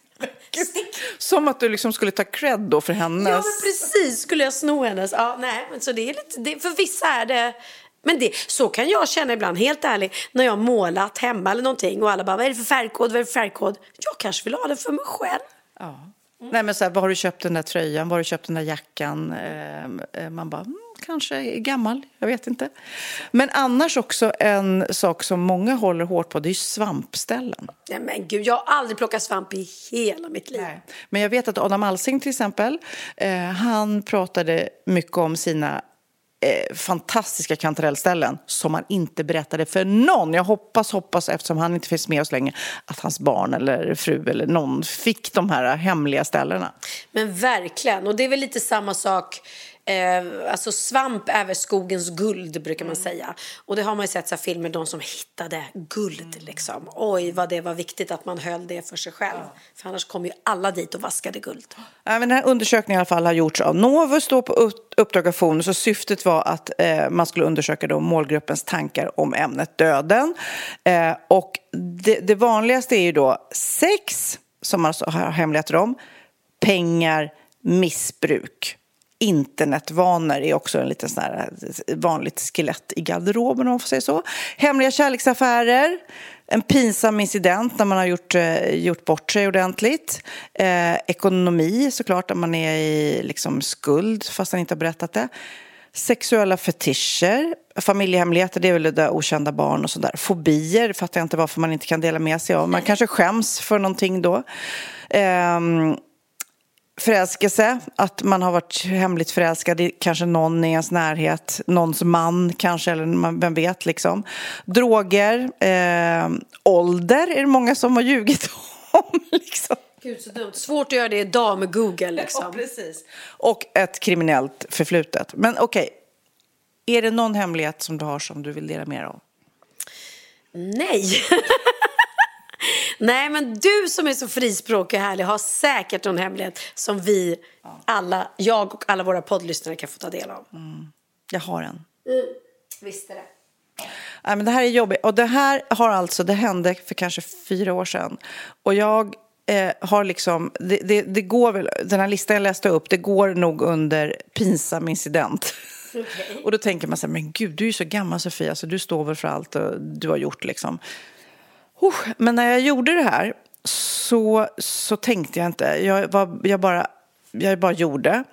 Som att du liksom skulle ta cred då för hennes... Ja, men precis. Skulle jag sno hennes? Ja, nej, men så det är lite, det, för vissa är det... Men det, så kan jag känna ibland, helt ärligt, när jag har målat hemma eller någonting och alla bara, vad är det för färgkod, vad är det för färgkod? Jag kanske vill ha det för mig själv. Ja. Nej, men så här, var har du köpt den där tröjan? Var har du köpt den där jackan? Eh, eh, man bara, mm, kanske är gammal, jag vet inte. Men annars också en sak som många håller hårt på, det är svampställen. Nej men gud, jag har aldrig plockat svamp i hela mitt liv. Nej. Men jag vet att Adam Alsing till exempel, eh, han pratade mycket om sina eh, fantastiska kantarellställen som han inte berättade för någon. Jag hoppas, hoppas, eftersom han inte finns med oss längre, att hans barn eller fru eller någon fick de här hemliga ställena. Men verkligen, och det är väl lite samma sak Eh, alltså svamp är väl skogens guld brukar man säga. Och det har man ju sett så här filmer, de som hittade guld liksom. Oj vad det var viktigt att man höll det för sig själv. För annars kom ju alla dit och vaskade guld. Ja, men den här undersökningen i alla fall har gjorts av Novus då på upp- uppdrag av och syftet var att eh, man skulle undersöka då målgruppens tankar om ämnet döden. Eh, och det, det vanligaste är ju då sex, som man alltså har hemligheter om, pengar, missbruk. Internetvanor är också en liten sån här vanligt skelett i garderoben om man får säga så. Hemliga kärleksaffärer, en pinsam incident när man har gjort, eh, gjort bort sig ordentligt. Eh, ekonomi såklart, när man är i liksom, skuld fast han inte har berättat det. Sexuella fetischer, familjehemligheter, det är väl det där okända barn och sådär. Fobier fattar jag inte varför man inte kan dela med sig av. Man kanske skäms för någonting då. Ehm, förälskelse, att man har varit hemligt förälskad i kanske någon i ens närhet, någons man kanske, eller vem vet liksom. Droger, eh, ålder är det många som har ljugit [laughs] om liksom. Gud så dumt. Svårt att göra det idag med Google liksom. Ja, precis. Och ett kriminellt förflutet. Men okej, är det någon hemlighet som du har som du vill dela med dig av? Nej. [laughs] Nej, men du som är så frispråkig och härlig har säkert någon hemlighet som vi alla, jag och alla våra poddlyssnare kan få ta del av. Jag har en. Visst är det. Nej, men det här är jobbigt. Och det här har alltså, det hände för kanske fyra år sedan. Och jag eh, har liksom, det, det, det går väl, den här listan jag läste upp, det går nog under pinsam incident. Och då tänker man så här, men gud, du är ju så gammal Sofia, så du står väl för allt och du har gjort liksom. Oh, men när jag gjorde det här så, så tänkte jag inte, jag, var, jag, bara, jag bara gjorde.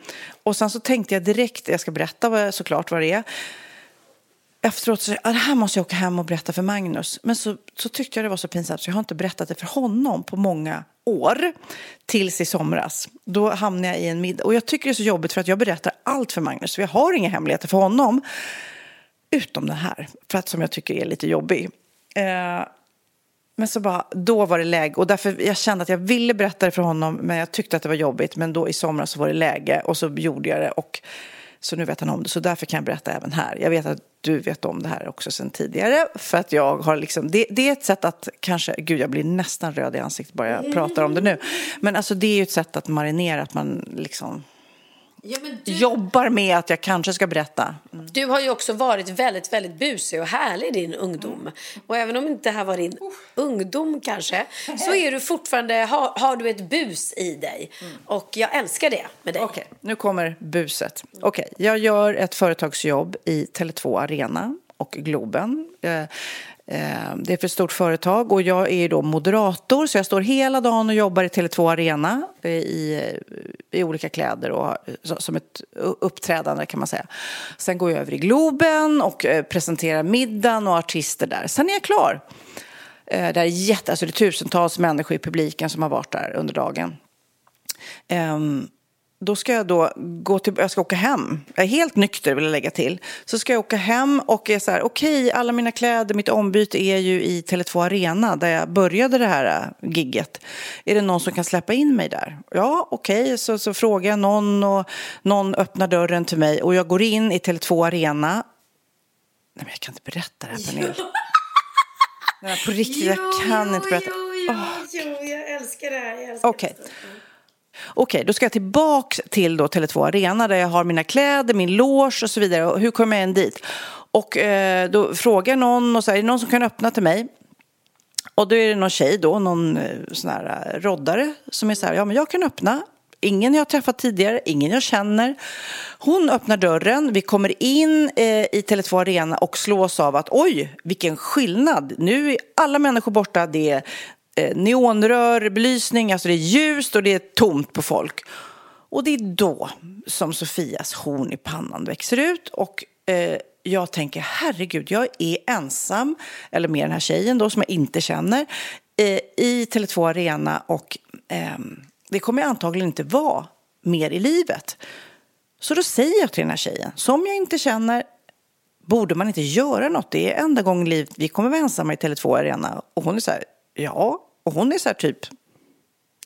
Och sen så tänkte jag direkt, jag ska berätta vad, såklart vad det är efteråt så att det här måste jag åka hem och berätta för Magnus. Men så, så tyckte jag det var så pinsamt så jag har inte berättat det för honom på många år. Tills i somras. Då hamnade jag i en middag. Och jag tycker det är så jobbigt för att jag berättar allt för Magnus. Vi har inga hemligheter för honom. Utom den här. För att som jag tycker är lite jobbig. Eh, men så bara, då var det läge. Och därför jag kände att jag ville berätta det för honom. Men jag tyckte att det var jobbigt. Men då i somras så var det läge. Och så gjorde jag det. Och så nu vet han om det. Så därför kan jag berätta även här. Jag vet att du vet om det här också sedan tidigare. För att jag har liksom, det, det är ett sätt att kanske, gud jag blir nästan röd i ansiktet bara jag pratar om det nu. Men alltså det är ju ett sätt att marinera, att man liksom Ja, men du, jobbar med att jag kanske ska berätta. du har ju också varit väldigt, väldigt busig och härlig i din ungdom. Och även om inte det här var din ungdom kanske, så är du fortfarande, har, har du ett bus i dig. Och jag älskar det med dig. Okej, nu kommer buset. Okej, jag gör ett företagsjobb i Tele2 Arena och Globen. Eh, det är för ett stort företag och jag är då moderator så jag står hela dagen och jobbar i Tele2 Arena eh, i, eh, i olika kläder och som ett uppträdande kan man säga. Sen går jag över i Globen och presenterar middagen och artister där. Sen är jag klar. Det är, jätte, alltså det är tusentals människor i publiken som har varit där under dagen. Ehm, då ska jag då gå till, jag ska åka hem. Jag är helt nykter vill jag lägga till. Så ska jag åka hem och är så här, okej, alla mina kläder, mitt ombyte är ju i Tele2 Arena där jag började det här äh, gigget. Är det någon som kan släppa in mig där? Ja, okej, så, så frågar jag någon och någon öppnar dörren till mig och jag går in i Tele2 Arena. Nej, men jag kan inte berätta det här, Pernilla. Nej, på riktigt, jag kan inte berätta. Jo, jo, jo, jag älskar det här. Jag älskar Okej. okay, då ska jag tillbaka till då Tele2 Arena där jag har mina kläder, min loge och så vidare. Och hur kommer jag in dit? Och eh, då frågar jag någon och så här, är det någon som kan öppna till mig? Och då är det någon tjej då, någon eh, sån här eh, roddare som är så här, ja men jag kan öppna. Ingen jag har träffat tidigare, ingen jag känner. Hon öppnar dörren, vi kommer in eh, i Tele2 Arena och slås av att oj, vilken skillnad. Nu är alla människor borta, det är eh, neonrör, belysning, alltså det är ljust och det är tomt på folk. Och det är då som Sofias horn i pannan växer ut och eh, jag tänker herregud, jag är ensam, eller med den här tjejen då som jag inte känner, eh, i Tele2 Arena och eh, det kommer jag antagligen inte vara mer i livet. Så då säger jag till den här tjejen, som jag inte känner, borde man inte göra något? Det är enda gången i livet vi kommer vara ensamma i Tele2 Arena. Och hon är så här, ja. Och hon är så här typ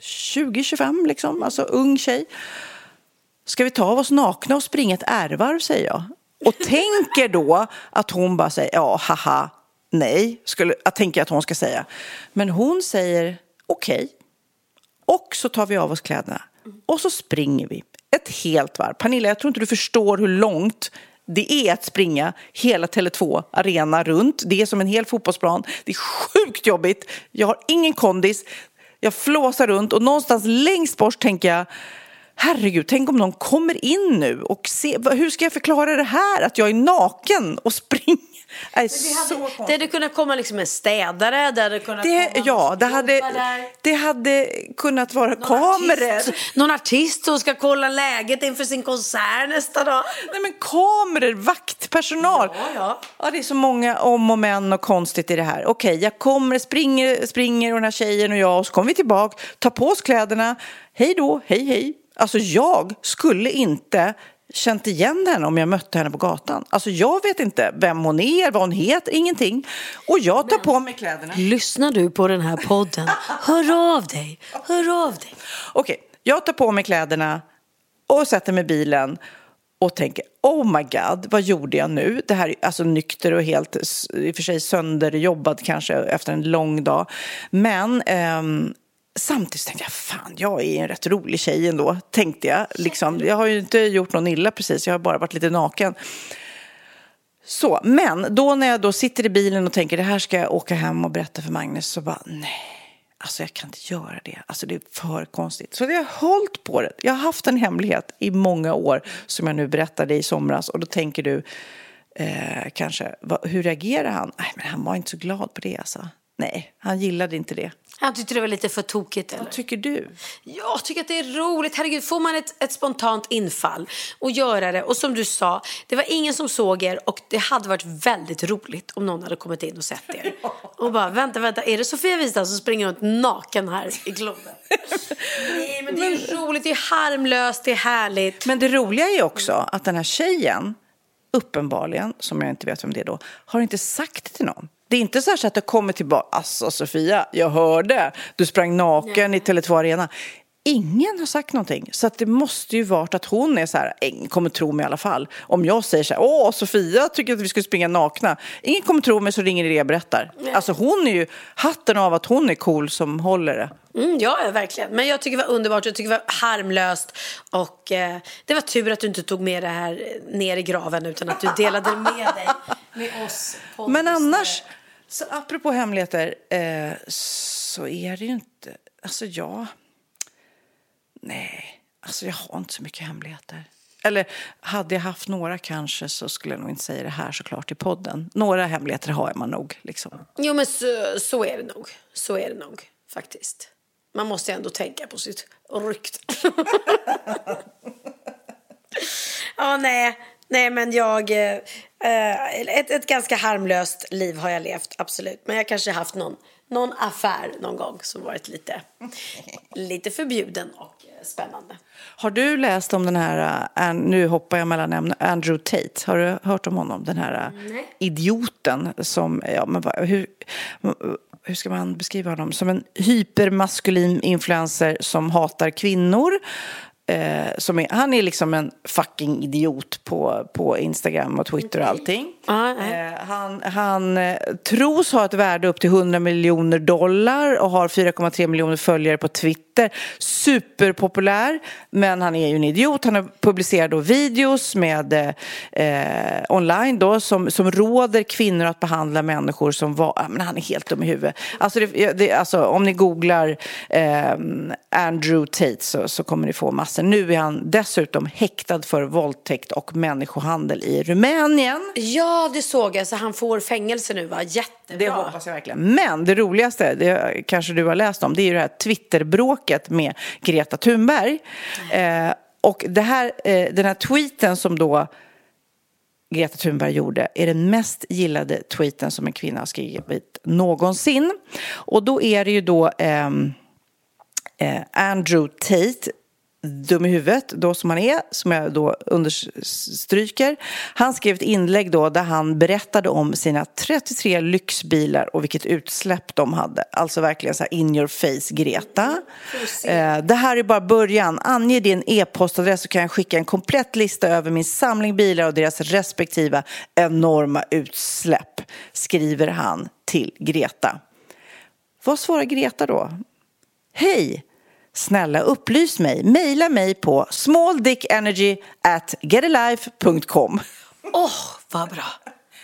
20-25 liksom, alltså ung tjej. Ska vi ta av oss nakna och springa ett ärvarv, säger jag. Och [laughs] tänker då att hon bara säger ja, haha, nej, skulle, jag tänker att hon ska säga. Men hon säger okej. Okay. Och så tar vi av oss kläderna och så springer vi ett helt varv. Pernilla, jag tror inte du förstår hur långt det är att springa hela Tele2 arena runt. Det är som en hel fotbollsplan. Det är sjukt jobbigt. Jag har ingen kondis. Jag flåsar runt och någonstans längst bort tänker jag herregud, tänk om någon kommer in nu och ser, hur ska jag förklara det här att jag är naken och [laughs] springer? Det, är så det hade kunnat komma liksom en städare, det hade kunnat det, komma Ja, det hade, det hade kunnat vara någon kameror. Artist, någon artist som ska kolla läget inför sin konsert nästa dag. Nej men kameror, vaktpersonal. Ja, ja. ja, det är så många om och men och konstigt i det här. Okej, jag kommer, springer, springer och den här tjejen och jag och så kommer vi tillbaka, tar på oss kläderna. Hej då, hej hej. Alltså jag skulle inte känt igen henne om jag mötte henne på gatan. Alltså jag vet inte vem hon är, vad hon heter, ingenting. Och jag tar Men, på mig kläderna. Lyssnar du på den här podden, hör av dig, hör av dig. Okej, okay, jag tar på mig kläderna och sätter mig i bilen och tänker oh my god, vad gjorde jag nu? Det här är alltså nykter och helt i och för sig sönderjobbad kanske efter en lång dag. Men um, samtidigt tänkte jag, fan, jag är en rätt rolig tjej ändå, tänkte jag. Liksom, jag har ju inte gjort någon illa precis, jag har bara varit lite naken. Så, men då när jag då sitter i bilen och tänker det här ska jag åka hem och berätta för Magnus så bara nej, alltså jag kan inte göra det. Alltså det är för konstigt. Så jag har hållit på det. Jag har haft en hemlighet i många år som jag nu berättade i somras och då tänker du eh, kanske, vad, hur reagerar han? Nej, men han var inte så glad på det alltså. Nej, han gillade inte det. Han tyckte det var lite för tokigt. Eller? Vad tycker du? Jag tycker att det är roligt. Herregud, får man ett, ett spontant infall och göra det. Och som du sa, det var ingen som såg er och det hade varit väldigt roligt om någon hade kommit in och sett er. [laughs] Och bara, vänta, vänta, är det Sofia Wistam som springer runt naken här i Globen? [laughs] Nej, men det är men... roligt, det är harmlöst, det är härligt. Men det roliga är också att den här tjejen, uppenbarligen, som jag inte vet vem det är då, har inte sagt till någon. Det är inte så att det kommer tillbaka, alltså Sofia, jag hörde, du sprang naken Nej. i Tele2 Arena. Ingen har sagt någonting. Så att det måste ju varit att hon är så här, ingen kommer tro mig i alla fall. Om jag säger så här, åh Sofia tycker att vi skulle springa nakna. Ingen kommer tro mig så ringer det och berättar. Nej. Alltså hon är ju, hatten av att hon är cool som håller det. Mm, ja, verkligen. Men jag tycker det var underbart, jag tycker det var harmlöst. Och eh, det var tur att du inte tog med det här ner i graven utan att du delade med dig med oss. Men annars, så apropå hemligheter eh, så är det ju inte... Alltså, ja... Nej, alltså jag har inte så mycket hemligheter. Eller hade jag haft några kanske så skulle jag nog inte säga det här såklart i podden. Några hemligheter har man nog. Liksom. Jo, men så, så är det nog. Så är det nog, faktiskt. Man måste ändå tänka på sitt rykte. [laughs] ja, nej. Nej, men jag... Eh, ett, ett ganska harmlöst liv har jag levt, absolut. Men jag kanske haft någon, någon affär någon gång som varit lite, [laughs] lite förbjuden och eh, spännande. Har du läst om den här, uh, nu hoppar jag mellan ämnen, Andrew Tate? Har du hört om honom? Den här uh, idioten som, ja men hur, hur ska man beskriva honom? Som en hypermaskulin influencer som hatar kvinnor Eh, som är, han är liksom en fucking idiot på, på Instagram och Twitter och allting. Eh, han han eh, tros ha ett värde upp till 100 miljoner dollar och har 4,3 miljoner följare på Twitter. Superpopulär, men han är ju en idiot. Han har publicerat då videos med, eh, online då, som, som råder kvinnor att behandla människor som var... ja, Men han är helt dum i huvudet. Alltså, det, det, alltså om ni googlar eh, Andrew Tate så, så kommer ni få massor. Nu är han dessutom häktad för våldtäkt och människohandel i Rumänien. Ja, det såg jag. Så han får fängelse nu, va? Jättebra. Det hoppas jag verkligen. Men det roligaste, det kanske du har läst om, det är ju det här Twitterbråket med Greta Thunberg. Eh, och det här, eh, den här tweeten som då Greta Thunberg gjorde är den mest gillade tweeten som en kvinna har skrivit någonsin. Och då är det ju då ehm, eh, Andrew Tate dum i huvudet, då som han är, som jag då understryker. Han skrev ett inlägg då där han berättade om sina 33 lyxbilar och vilket utsläpp de hade. Alltså verkligen så här in your face, Greta. Eh, det här är bara början. Ange din e-postadress så kan jag skicka en komplett lista över min samling bilar och deras respektive enorma utsläpp, skriver han till Greta. Vad svarar Greta då? Hej! Snälla upplys mig. Maila mig på smalldickenergy at getalife.com. Åh, vad bra.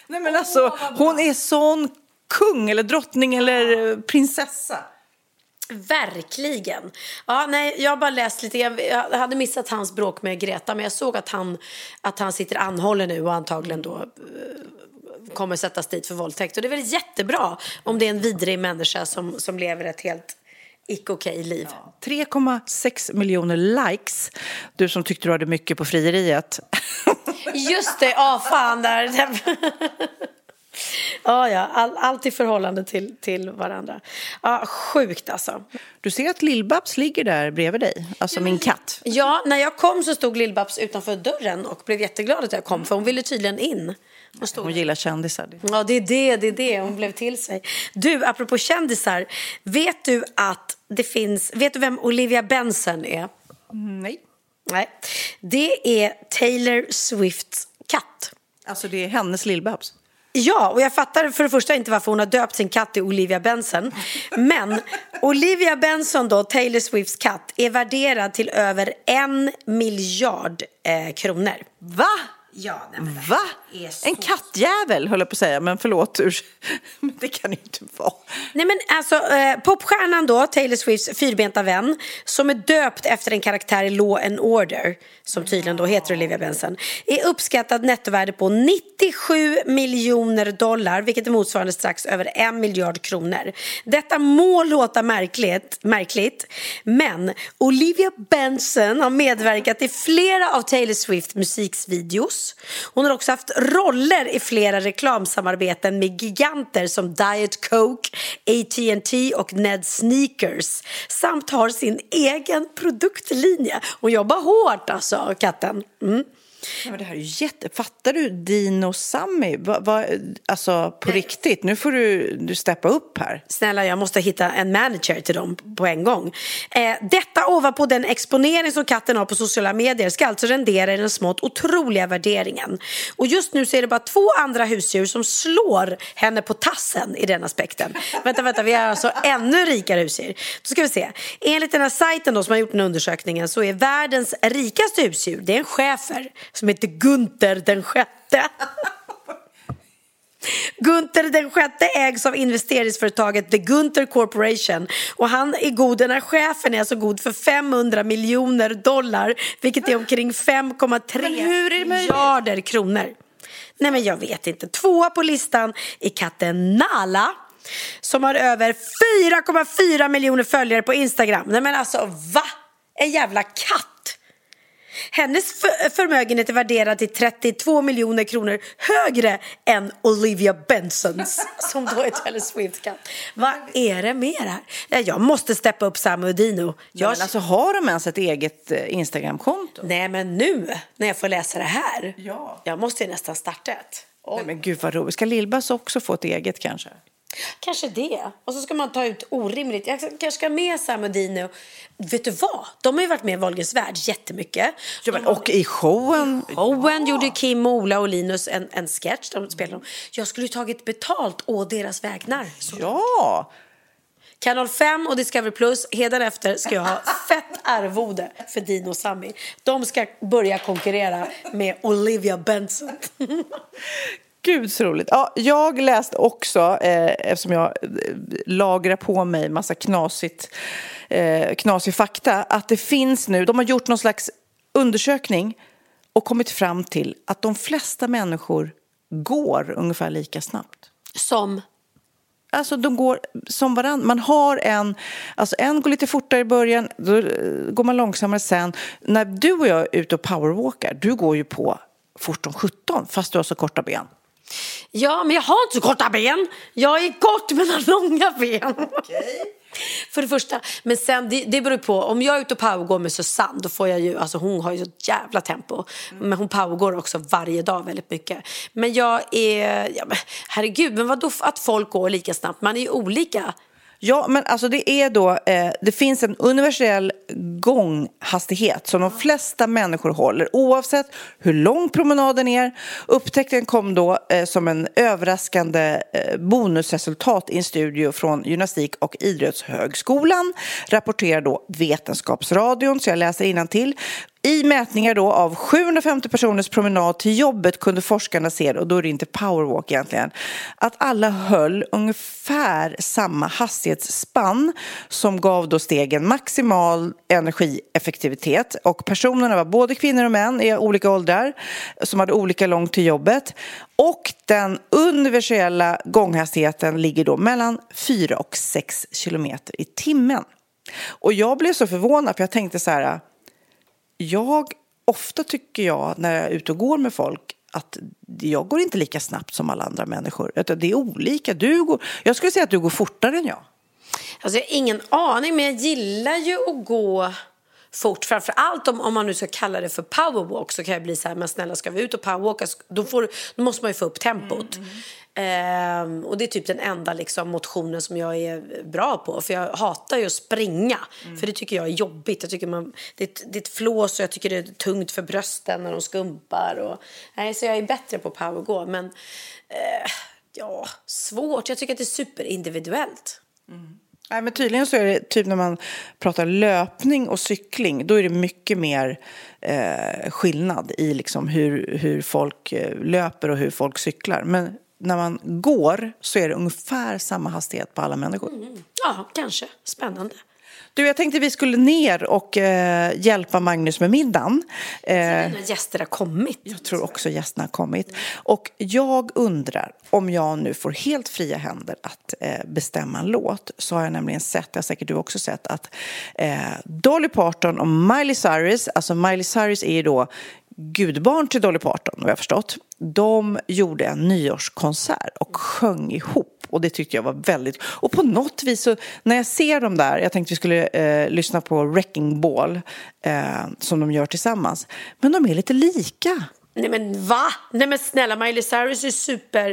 Nej men alltså, hon är sån kung eller drottning eller eh, prinsessa. Verkligen. Ja, nej, jag har bara läst lite. Jag jag hade missat hans bråk med Greta, men jag såg att han, att han sitter anhållen nu och antagligen då eh, kommer sättas dit för våldtäkt. Och det är väl jättebra om det är en vidrig människa som, som lever ett helt icke-okej liv. 3,6 miljoner likes. Du som tyckte du hade mycket på frieriet. [laughs] Just det, ja fan där. [laughs] Ja, ja, all, allt i förhållande till, till varandra. Ja, sjukt alltså. Du ser att Lill-Babs ligger där bredvid dig, alltså min katt. Ja, när jag kom så stod Lill-Babs utanför dörren och blev jätteglad att jag kom för hon ville tydligen in. Hon gillar kändisar. Ja, det är det, det är det. Hon blev till sig. Du, apropå kändisar. Vet du att det finns... Vet du vem Olivia Benson är? Nej. Nej. Det är Taylor Swifts katt. Alltså det är hennes Lill-Babs. Ja, och jag fattar för det första inte varför hon har döpt sin katt till Olivia Benson. Men Olivia Benson, då, Taylor Swifts katt, är värderad till över en miljard eh, kronor. Va? Ja, nej, men det Va? så- En kattjävel höll jag på att säga, men förlåt. urs- [laughs] Men det kan ju inte vara. Nej men alltså eh, popstjärnan då, Taylor Swifts fyrbenta vän, som är döpt efter en karaktär i Law and Order, som tydligen då heter Olivia Benson, är uppskattad nettovärde på 97 miljoner dollar, vilket är motsvarande strax över en miljard kronor. Detta må låta märkligt, märkligt men Olivia Benson har medverkat i flera av Taylor Swift musikvideos. Hon har också haft roller i flera reklamsamarbeten med giganter som Diet Coke, AT&T och Ned Sneakers samt har sin egen produktlinje. Hon jobbar hårt alltså, katten. Mm. Ja, men det här är ju jätte... Fattar du Dino Sammy? Va, va, alltså på riktigt, nu får du, du steppa upp här. Snälla, jag måste hitta en manager till dem på en gång. Eh, detta ovanpå den exponering som katten har på sociala medier ska alltså rendera i den smått otroliga värderingen. Och just nu så är det bara två andra husdjur som slår henne på tassen i den aspekten. vänta, vänta, vi har alltså ännu rikare husdjur. Då ska vi se. Enligt den här sajten då som har gjort den här undersökningen så är världens rikaste husdjur, det är en schäfer som heter Gunther den sjätte. Gunther den sjätte ägs av investeringsföretaget The Gunther Corporation och han är god, den här chefen är alltså god för 500 miljoner dollar vilket är omkring 5,3 Men hur är det möjligt? miljarder kronor. Nej men jag vet inte. Tvåa på listan är katten Nala som har över 4,4 miljoner följare på Instagram. Nej men alltså va? En jävla katt! Hennes för- förmögenhet är värderad till 32 miljoner kronor högre än Olivia Bensons [laughs] som då är Taylor Swift-katt. Vad är det med det här? Ja, Jag måste steppa upp och Dino. Ja, Jag... men alltså, har de ens ett eget eh, Instagramkonto? Nej men nu när jag får läsa det här. Ja. Jag måste ju nästan starta ett. Nej, men gud vad roligt. Ska Lill-Babs också få ett eget kanske? Kanske det. Och så ska man ta ut orimligt. Jag kanske ska med Sam och Dino. Vet du vad? De har ju varit med i Wahlgrens värld jättemycket. Ja, men, och i showen. Owen gjorde Kim, Ola och Linus en, en sketch. De spelade. Jag skulle ju tagit betalt å deras vägnar. Så. Ja. Kanal 5 och Discovery Plus. Hädanefter ska jag ha [laughs] fett arvode för Dino och Sami. De ska börja konkurrera med Olivia Benson. [laughs] Gud så roligt. Ja, jag läste också, eh, eftersom jag eh, lagrar på mig massa knasigt, eh, knasig fakta, att det finns nu, de har gjort någon slags undersökning och kommit fram till att de flesta människor går ungefär lika snabbt. Som? Alltså de går som varandra. Man har en, alltså en går lite fortare i början, då eh, går man långsammare sen. När du och jag är ute och powerwalkar, du går ju på fort som 17 fast du har så korta ben. Ja, men jag har inte så korta ben. Jag är kort men har långa ben. Okay. För det första. Men sen, det, det beror på. Om jag är ute och powergår med Susanne, då får jag ju, alltså hon har ju så jävla tempo. Mm. Men hon powergår också varje dag väldigt mycket. Men jag är, ja, men, herregud, men vadå att folk går lika snabbt? Man är ju olika. Ja, men alltså det är då, eh, det finns en universell gånghastighet som de flesta människor håller oavsett hur lång promenaden är. Upptäckten kom då eh, som en överraskande eh, bonusresultat i en studie från Gymnastik och idrottshögskolan rapporterar då Vetenskapsradion, så jag läser till. I mätningar då av 750 personers promenad till jobbet kunde forskarna se, och då är det inte powerwalk egentligen, att alla höll ungefär samma hastighetsspann som gav då stegen maximal energieffektivitet. Och personerna var både kvinnor och män i olika åldrar som hade olika långt till jobbet. Och den universella gånghastigheten ligger då mellan 4 och 6 kilometer i timmen. Och jag blev så förvånad för jag tänkte så här jag, ofta tycker jag när jag är ute och går med folk att jag går inte lika snabbt som alla andra människor. Det är olika. Du går, jag skulle säga att du går fortare än jag. Alltså jag har ingen aning, men jag gillar ju att gå fort. Framför allt om, om man nu ska kalla det för powerwalk så kan jag bli så här, men snälla ska vi ut och powerwalka då, får, då måste man ju få upp tempot. Mm, mm. Ehm, och det är typ den enda liksom, motionen som jag är bra på. För jag hatar ju att springa. Mm. För det tycker jag är jobbigt. Jag tycker man, det, det är ett flås och jag tycker det är tungt för brösten när de skumpar. Och, nej, så jag är bättre på powergå. Men eh, ja, svårt. Jag tycker att det är superindividuellt. Mm. Nej, men tydligen så är det typ när man pratar löpning och cykling, då är det mycket mer eh, skillnad i liksom hur, hur folk eh, löper och hur folk cyklar. Men när man går så är det ungefär samma hastighet på alla människor. Mm. Ja, kanske. Spännande. Du, jag tänkte vi skulle ner och eh, hjälpa Magnus med middagen. Eh, gäster har kommit. Jag tror också gästerna har kommit. Och jag undrar om jag nu får helt fria händer att eh, bestämma en låt. Så har jag nämligen sett, har säkert du också sett, att eh, Dolly Parton och Miley Cyrus, alltså Miley Cyrus är ju då gudbarn till Dolly Parton, vad jag förstått. De gjorde en nyårskonsert och sjöng ihop. Och det tyckte jag var väldigt... Och på något vis så, när jag ser dem där, jag tänkte vi skulle eh, lyssna på Wrecking Ball eh, som de gör tillsammans. Men de är lite lika. Nej men va? Nej men snälla Miley Cyrus är super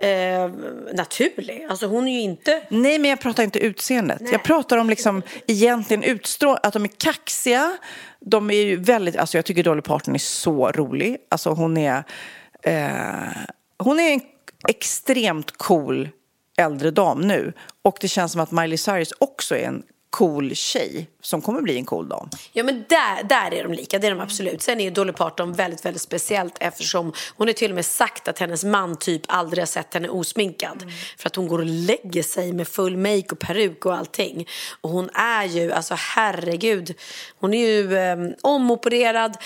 eh, naturlig. Alltså hon är ju inte... Nej men jag pratar inte utseendet. Nej. Jag pratar om liksom egentligen utstrålning, att de är kaxiga. De är ju väldigt, alltså jag tycker Dolly Parton är så rolig. Alltså hon är, eh, hon är en extremt cool äldre dam nu. Och det känns som att Miley Cyrus också är en cool tjej som kommer bli en cool dam. Ja men där, där är de lika, det är de absolut. Sen är ju Dolly Parton väldigt, väldigt speciellt eftersom hon har till och med sagt att hennes man typ aldrig har sett henne osminkad. Mm. För att hon går och lägger sig med full make och peruk och allting. Och hon är ju, alltså herregud, hon är ju eh, omopererad,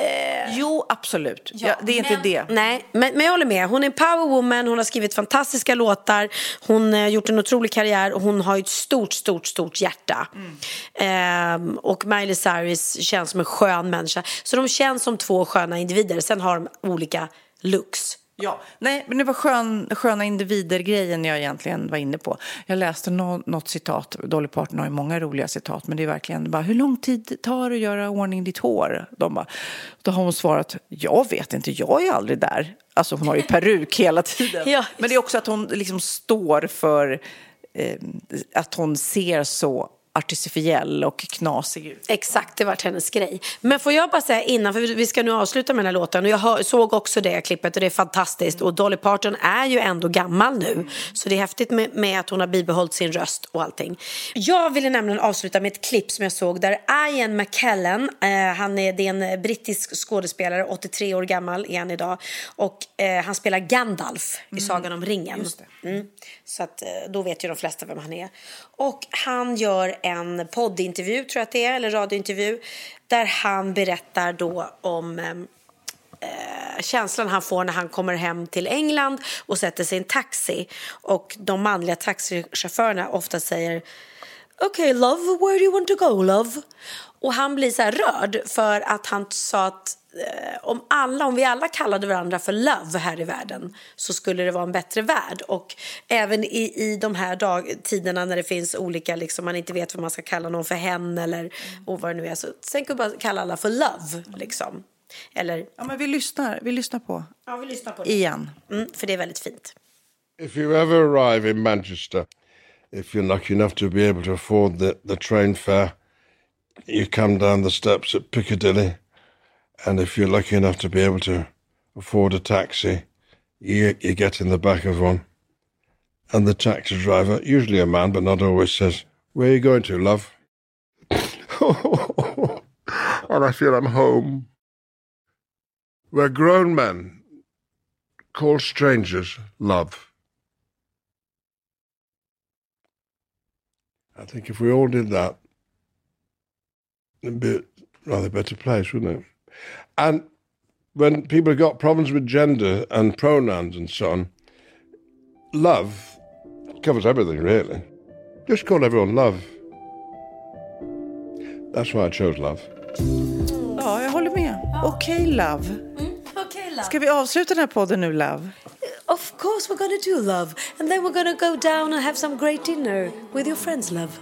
Eh, jo, absolut. Ja, det är inte men, det. Nej, men, men jag håller med. Hon är en powerwoman, hon har skrivit fantastiska låtar, hon har gjort en otrolig karriär och hon har ett stort, stort, stort hjärta. Mm. Eh, och Miley Cyrus känns som en skön människa. Så de känns som två sköna individer. Sen har de olika looks. Ja, nej, men det var skön, sköna individer-grejen jag egentligen var inne på. Jag läste nå, något citat, Dolly Parton har ju många roliga citat, men det är verkligen bara, hur lång tid tar det att göra ordning ditt hår? De bara, då har hon svarat, jag vet inte, jag är aldrig där. Alltså hon har ju peruk [laughs] hela tiden. Ja, men det är också att hon liksom står för eh, att hon ser så artificiell och knasig ut. Exakt, det var hennes grej. Men får jag bara säga innan, för vi ska nu avsluta med den här låten och jag hör, såg också det klippet och det är fantastiskt och Dolly Parton är ju ändå gammal nu så det är häftigt med, med att hon har bibehållit sin röst och allting. Jag ville nämligen avsluta med ett klipp som jag såg där Ian McKellen, eh, han är, det är en brittisk skådespelare, 83 år gammal är han idag och eh, han spelar Gandalf i Sagan om ringen. Mm. Så att, eh, då vet ju de flesta vem han är. Och han gör en poddintervju, tror jag att det är, eller radiointervju, där han berättar då om eh, eh, känslan han får när han kommer hem till England och sätter sig i en taxi. Och de manliga taxichaufförerna ofta säger Okej, okay, love, where do you want to go, love? Och han blir så här rörd för att han sa att om, alla, om vi alla kallade varandra för love här i världen så skulle det vara en bättre värld. Och även i, i de här dag, tiderna när det finns olika, liksom, man inte vet vad man ska kalla någon för hen eller och vad det nu är. Så tänk bara kalla alla för love, liksom. Eller... Ja, men vi lyssnar, vi lyssnar på. Ja, vi lyssnar på det. Igen. Mm, för det är väldigt fint. If you ever arrive in Manchester, if you're lucky enough to be able to afford the, the train fare, you come down the steps at Piccadilly, and if you're lucky enough to be able to afford a taxi, you, you get in the back of one, and the taxi driver, usually a man but not always, says, Where are you going to, love? [laughs] and I feel I'm home. Where grown men call strangers love. I think if we all did that, it'd be a rather better place, wouldn't it? And when people have got problems with gender and pronouns and so on, love covers everything, really. Just call everyone love. That's why I chose love. Ja, jag håller med. Okej, okay, love. Mm, okay, love. Ska vi avsluta den här podden nu, love? Of course we're gonna do love. And then we're gonna go down and have some great dinner with your friends, love.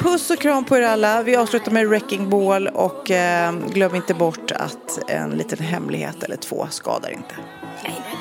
Puss och kram på er alla. Vi avslutar med Wrecking Ball och eh, glöm inte bort att en liten hemlighet eller två skadar inte. Nej, nej.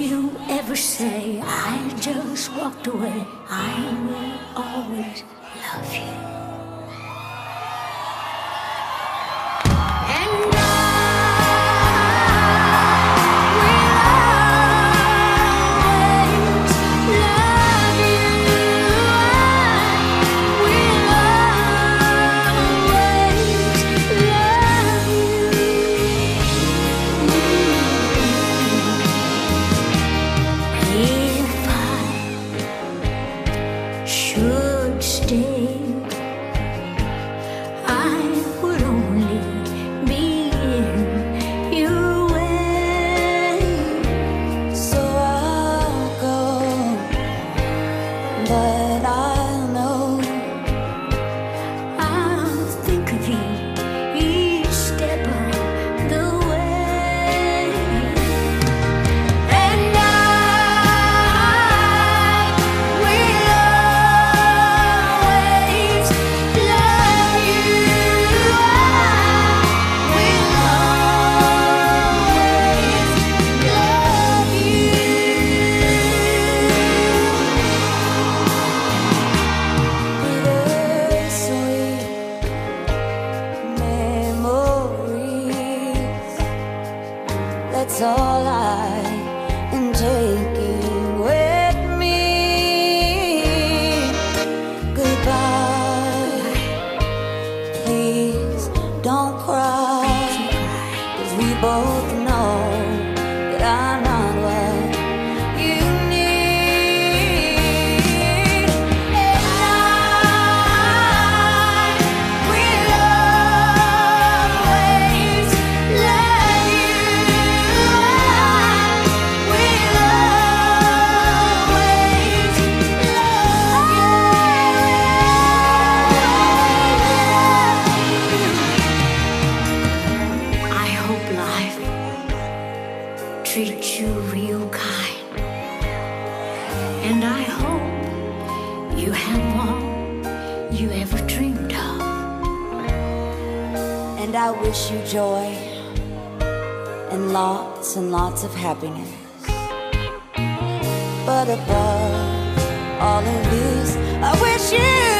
you ever say I just walked away, I will always love you. Treats you real kind. And I hope you have all you ever dreamed of. And I wish you joy and lots and lots of happiness. But above all of this, I wish you